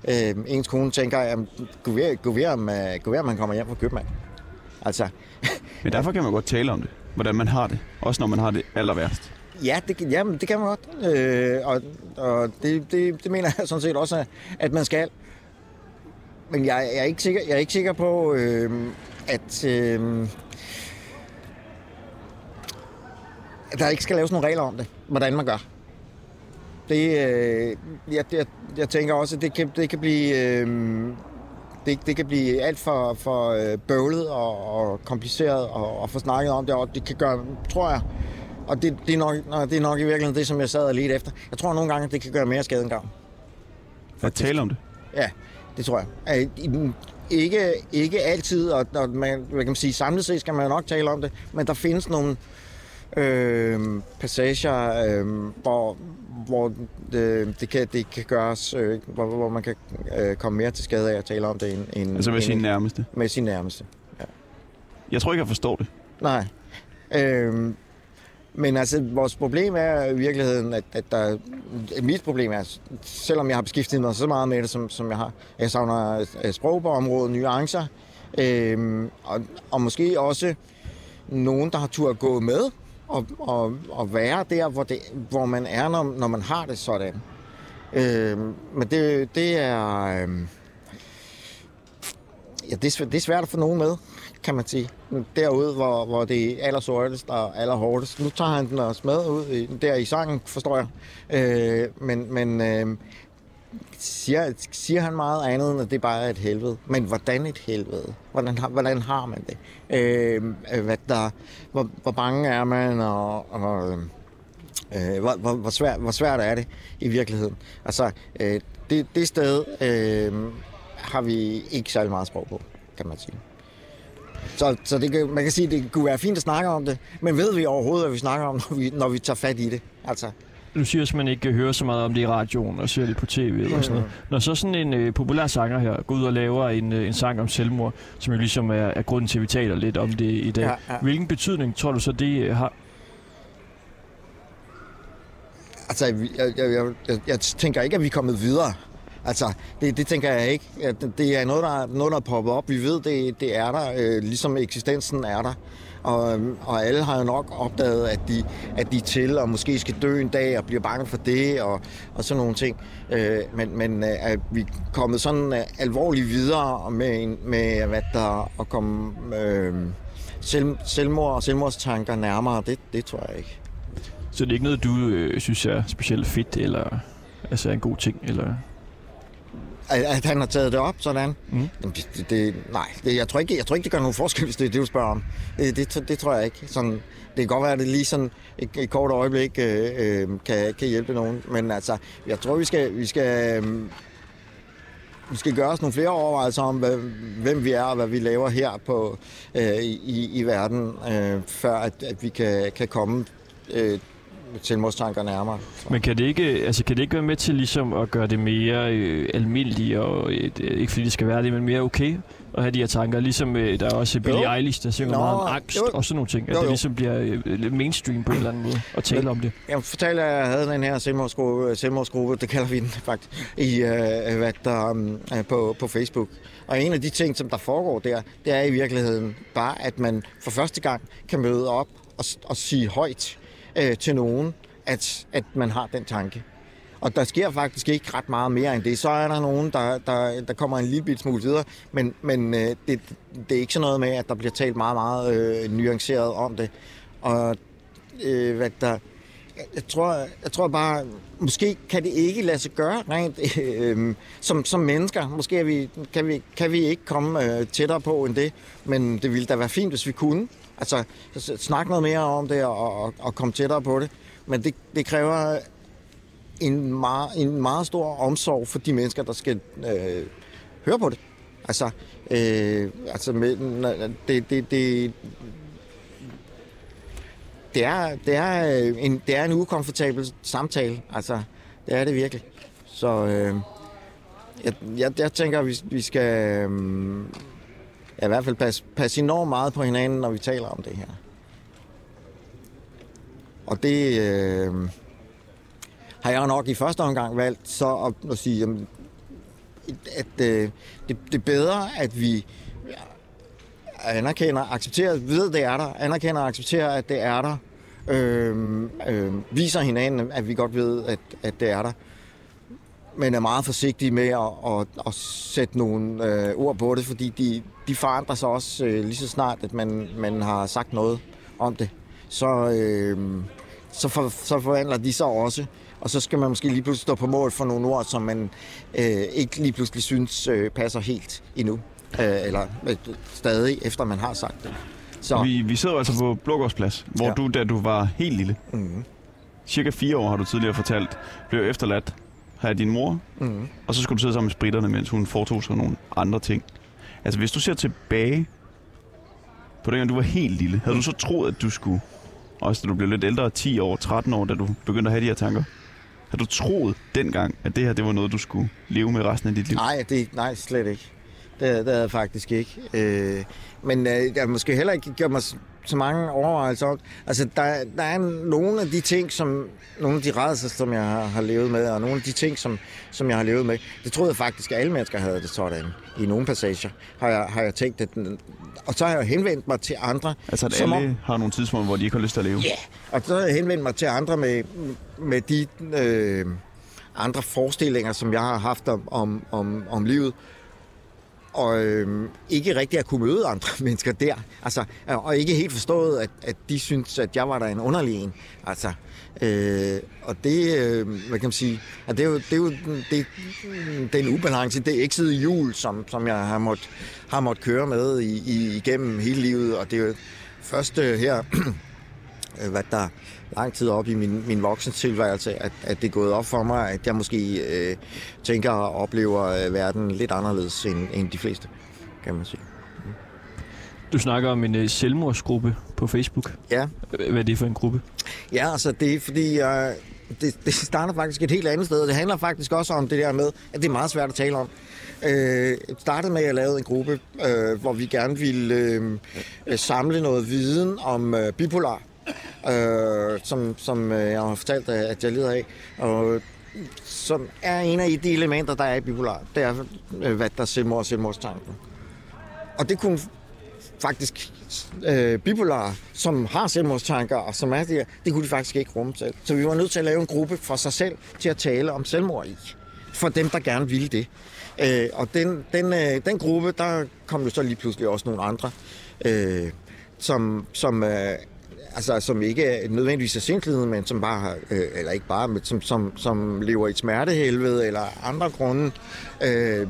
øh, ens kone tænker, at gå ved, gå ved, om, øh, gå ved, om han kommer hjem fra købmand. Altså, Men derfor kan man godt tale om det, hvordan man har det. Også når man har det aller værst. ja, det, kan- jamen, det kan man godt. Øh, og og det, det, det mener jeg sådan set også, at man skal. Men jeg, jeg, er, ikke sikker, jeg er ikke sikker på, øh, at, øh, at der ikke skal laves nogle regler om det, hvordan man gør. Det, øh, jeg, jeg, jeg tænker også, at det kan, det kan blive... Øh, det, det kan blive alt for, for øh, bøvlet og, og kompliceret og, og få snakket om det, og det kan gøre, tror jeg, og det, det, er nok, nå, det er nok i virkeligheden det, som jeg sad og lidt efter. Jeg tror nogle gange, at det kan gøre mere skade end gavn. At tale om det. Ja, det tror jeg. Øh, Ikke, ikke altid, og, og man, hvad kan man sige, samlet set skal man nok tale om det, men der findes nogle øh, passager, øh, hvor, hvor det, det, kan, det kan gøres, øh, hvor, hvor man kan øh, komme mere til skade af at tale om det end, end, Altså med end, sine nærmeste. med sin nærmeste. Jeg tror ikke, jeg forstår det. Nej. Øhm, men altså, vores problem er i virkeligheden, at, at der, mit problem er, selvom jeg har beskæftiget mig så meget med det, som, som jeg har, jeg savner øh, sprog på området, nuancer, øh, og, og måske også nogen, der har tur at gå med, og, og, og være der, hvor, det, hvor man er, når, når man har det sådan. Øh, men det, det er... Øh, ja, det, er, svært- det er svært at få nogen med, kan man sige. Derude, hvor, hvor det er allersortest og allerhårdest. Nu tager han den også med ud i, der i sangen, forstår jeg. Øh, men men øh, siger, siger han meget andet, end at det bare er et helvede. Men hvordan et helvede? Hvordan har, hvordan har man det? Øh, øh, hvad der, hvor, hvor bange er man, og, og øh, hvor, hvor, hvor, svært, hvor svært er det i virkeligheden? Altså, øh, det, det sted øh, har vi ikke særlig meget sprog på, kan man sige. Så, så det, kan- man kan sige, at det kunne være fint at snakke om det, men ved vi overhovedet, hvad vi snakker om, når vi, når vi tager fat i det? Altså, Du siger at man ikke hører så meget om det i radioen og ser det på tv eller sådan noget. Når så sådan en øh, populær sanger her går ud og laver en, øh, en sang om selvmord, som jo ligesom er, er grunden til, at vi taler lidt om det i dag. Ja, ja. Hvilken betydning tror du så, det øh, har? Altså, jeg, jeg, jeg, jeg, jeg tænker ikke, at vi er kommet videre. Altså, det, det tænker jeg ikke. Det, er noget, der, noget, der popper op. Vi ved, det, det er der, øh, ligesom eksistensen er der. Og, øh, og alle har jo nok opdaget, at de, at de er til, og måske skal dø en dag, og bliver bange for det, og, og sådan nogle ting. Øh, men men øh, at vi er kommet sådan øh, alvorligt videre med, med hvad der at komme øh, selv, selvmord og selvmordstanker nærmere, det, det tror jeg ikke. Så det er ikke noget, du øh, synes er specielt fedt, eller altså er en god ting, eller... At, at han har taget det op sådan? Mm. Jamen, Det, det, det, nej, det, jeg, tror ikke, jeg tror ikke, det gør nogen forskel, hvis det er det, du spørger om. Det, det, det tror jeg ikke. Sådan, det kan godt være, at det lige sådan et, et kort øjeblik øh, øh, kan, kan hjælpe nogen. Men altså, jeg tror, vi skal, vi skal, øh, vi skal gøre os nogle flere overvejelser om, hvad, hvem vi er og hvad vi laver her på, øh, i, i verden, øh, før at, at vi kan, kan komme øh, selvmordstanker nærmere. Men kan det ikke, altså kan det ikke være med til ligesom at gøre det mere øh, almindeligt, og øh, det- ikke fordi det skal være det, men mere okay at have de her tanker? Ligesom øh, der er også Billie Jo. Eilish, der synger Nå, meget om angst jo. og sådan nogle ting. At Jo, det jo. ligesom bliver øh, lidt mainstream på en eller anden måde at tale Men- om det. Jeg fortalte, at jeg havde den her selvmordsgruppe, selvmordsgruppe det kalder vi den faktisk, i, øh, hvad der, um, på, på Facebook. Og en af de ting, som der foregår der, det er i virkeligheden bare, at man for første gang kan møde op og, og sige højt øh, til nogen, at, at man har den tanke. Og der sker faktisk ikke ret meget mere end det. Så er der nogen, der, der, der kommer en lille bit smule videre, men, men øh, det, det er ikke sådan noget med, at der bliver talt meget, meget øh, nuanceret om det. Og øh, hvad der, jeg, jeg, tror, jeg tror bare, måske kan det ikke lade sig gøre rent øh, som, som mennesker. Måske er vi, kan, vi, kan vi ikke komme øh, tættere på end det, men det ville da være fint, hvis vi kunne. Altså, s- snakke noget mere om det og, og, og komme tættere på det. Men det, det kræver en meget, en meget stor omsorg for de mennesker, der skal øh, høre på det. Altså, øh, altså med, det, det, det, det er, det er, øh, en, det er en ukomfortabel samtale. Altså, det er det virkelig. Så øh, jeg, jeg, jeg tænker, at vi, vi skal øh, ja, i hvert fald passe, passe enormt meget på hinanden, når vi taler om det her. Og det øh, har jeg nok i første omgang valgt så at, at sige, jamen, at øh, det, det er bedre, at vi anerkender, accepterer, ved det er der, anerkender og accepterer, at det er der, øh, øh, viser hinanden, at vi godt ved, at, at det er der, men er meget forsigtige med at, at, at sætte nogle øh, ord på det, fordi de, de forandrer sig også øh, lige så snart, at man, man har sagt noget om det. Så, øh, så, for, så forvandler de sig også, og så skal man måske lige pludselig stå på mål for nogle ord, som man øh, ikke lige pludselig synes øh, passer helt endnu. Øh, eller øh, stadig, efter man har sagt det. Så, Vi, vi sidder jo altså på Blågårdsplads, hvor Ja. ja. du, da du var helt lille, mm, cirka fire år har du tidligere fortalt, blev efterladt af din mor, mm, og så skulle du sidde sammen med spritterne, mens hun foretog sig nogle andre ting. Altså hvis du ser tilbage på dengang du var helt lille, havde du så troet, at du skulle, også da du blev lidt ældre, 10 år, 13 år, da du begyndte at have de her tanker, havde du troet dengang, at det her det var noget, du skulle leve med resten af dit liv? nej, det, nej, slet ikke. Det, det havde jeg faktisk ikke. Øh, men øh, jeg måske heller ikke gjort mig så, mange overvejelser om. Altså, der, der er nogle af de ting, som... Nogle af de rædsler, som jeg har, har levet med, og nogle af de ting, som, som jeg har levet med, det troede jeg faktisk, at alle mennesker havde det sådan. I nogle passager har jeg, har jeg tænkt, at... Og så har jeg henvendt mig til andre. Altså at som om- alle har nogle tidspunkter, hvor de ikke har lyst til at leve? Ja, og så har jeg henvendt mig til andre med, med de øh, andre forestillinger, som jeg har haft om, om, om, om livet. Og øh, ikke rigtig at kunne møde andre mennesker der. Altså, øh, og ikke helt forstået, at, at de synes, at jeg var der en underlig en. Altså, øh, og det, øh, hvad kan man sige, at det er jo, det er jo det, den ubalance, det eksede jul, som, som jeg har måttet har måtte køre med i, i, igennem hele livet. Og det er jo først øh, her hvad der lang tid op i min, min voksne tilværelse, at, at det er gået op for mig, at jeg måske øh, tænker og oplever øh, verden lidt anderledes end, end de fleste, kan man sige. Du snakker om en øh, selvmordsgruppe på Facebook. Ja, Hvad er det for en gruppe? ja altså det er fordi, jeg, det, det starter faktisk et helt andet sted. Det handler faktisk også om det der med, at det er meget svært at tale om. Øh, startede med, at jeg lavede en gruppe, øh, hvor vi gerne ville øh, samle noget viden om øh, bipolar, øh, som, som øh, jeg har fortalt, øh, at jeg lider af. Og som er en af de elementer, der er i bipolar. Det er, øh, hvad der er selvmord og selvmordstanken. Og det kunne faktisk øh, bipolar, som har selvmordstanker, og som er det, det kunne de faktisk ikke rumme selv. Så vi var nødt til at lave en gruppe for sig selv til at tale om selvmord i. For dem, der gerne ville det. Øh, og den, den, øh, den gruppe, der kom jo så lige pludselig også nogle andre, øh, som, som, øh, altså, som ikke er nødvendigvis er sindslighed, men som bare, øh, eller ikke bare, men som, som, som lever i et smertehelvede eller andre grunde, øh,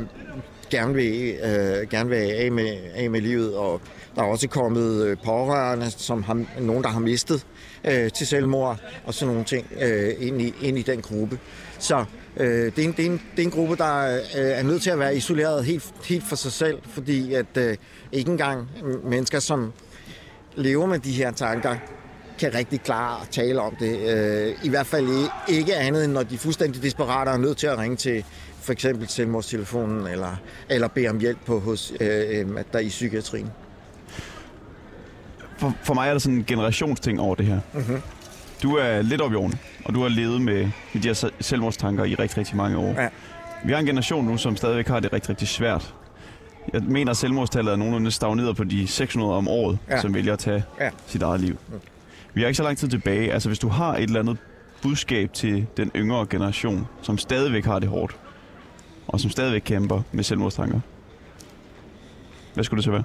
gerne vil, øh, gerne vil af med, af med livet, og der er også kommet øh, pårørende, som har, nogen, der har mistet øh, til selvmord, og sådan nogle ting øh, ind, i, ind i den gruppe. Så øh, det, er en, det, er en, det er en gruppe, der øh, er nødt til at være isoleret helt, helt for sig selv, fordi at øh, ikke engang mennesker, som lever med de her tanker, kan rigtig klare at tale om det. Øh, I hvert fald ikke andet, end når de er fuldstændig desperate og er nødt til at ringe til for eksempel selvmordstelefonen, eller, eller bede om hjælp på hos, øh, øh, der i psykiatrien. For, for mig er der sådan en generationsting over det her. Mm-hmm. Du er lidt op i årene, og du har levet med, med de her selvmordstanker i rigtig, rigtig mange år. Ja. Vi har en generation nu, som stadigvæk har det rigtig, rigtig svært. Jeg mener, at selvmordstallet er nogenlunde stagneret på de 600 om året, Ja. som vælger at tage Ja. sit eget liv. Vi har ikke så lang tid tilbage. Altså, hvis du har et eller andet budskab til den yngre generation, som stadigvæk har det hårdt, og som stadigvæk kæmper med selvmordstanker, hvad skulle det så være?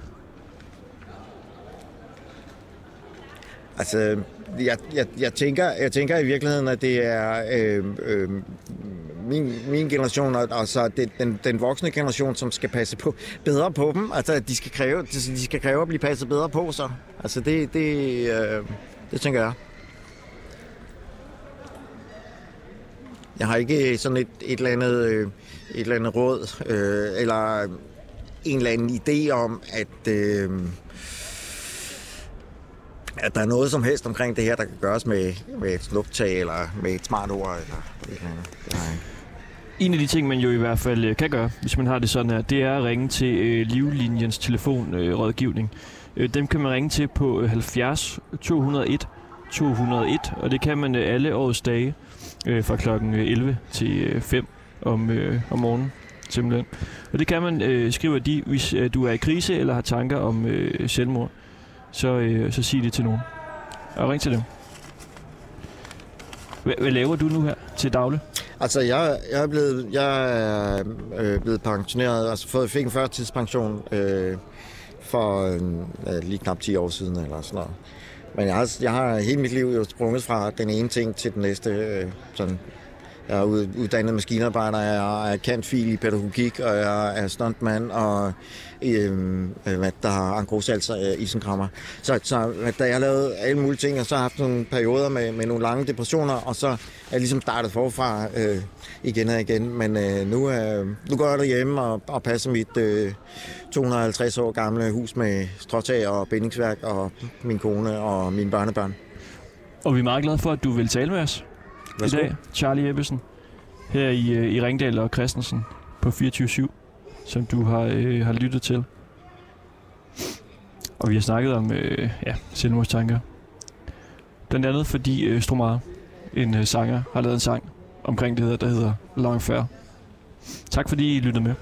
Altså, jeg, jeg, jeg, tænker, jeg tænker i virkeligheden, at det er øh, øh, min, min generation, og, og så det, den, den voksne generation, som skal passe på, bedre på dem. Altså, de skal kræve, de, de skal kræve at blive passet bedre på, sig. Altså, det, det, øh, det tænker jeg. Jeg har ikke sådan et, et, eller, andet, øh, et eller andet råd, øh, eller en eller anden idé om, at... Øh, at der er noget som helst omkring det her, der kan gøres med, med et snuptag eller med et smart ord eller et eller andet. Det har jeg ikke. En af de ting, man jo i hvert fald øh, kan gøre, hvis man har det sådan her, det er at ringe til øh, Livlinjens telefonrådgivning. Øh, rådgivning øh, dem kan man ringe til på 70 201 201, og det kan man øh, alle årets dage øh, fra klokken øh, 11 til øh, 5 om, øh, om morgenen. Simpelthen. Og det kan man, øh, skrive de, hvis øh, du er i krise eller har tanker om øh, selvmord, så, øh, så sig det til nogen. Og ring til dem. Hvad, hvad laver du nu her til daglig? Altså, jeg, jeg er blevet, jeg er, øh, blevet pensioneret, altså fået, fik en førtidspension øh, for øh, lige knap 10 år siden eller sådan noget. Men jeg har, jeg har hele mit liv jo sprunget fra den ene ting til den næste. Øh, sådan. Jeg er ud- uddannet maskinarbejder, jeg er kendt fil i pædagogik, og jeg er stuntman, og øhm, øh, hvad der har angrosalser øh, isenkrammer. Så, så da jeg lavede alle mulige ting, og så har jeg haft nogle perioder med, med nogle lange depressioner, og så er jeg ligesom startet forfra øh, igen og igen. Men øh, nu, øh, nu går jeg derhjemme og, og passer mit øh, 250 år gamle hus med stråtag og bindingsværk, og min kone og mine børnebørn. Og vi er meget glade for, at du vil tale med os Værsgo. i dag. Charlie Ebbesen, her i, øh, i Ringdal og Christensen på 24-7, som du har, øh, har lyttet til. Og vi har snakket om øh, ja, selvmordstanker. Blandt andet fordi øh, Stromare, en øh, sanger, har lavet en sang omkring det her, der hedder Long Fair. Tak fordi I lyttede med.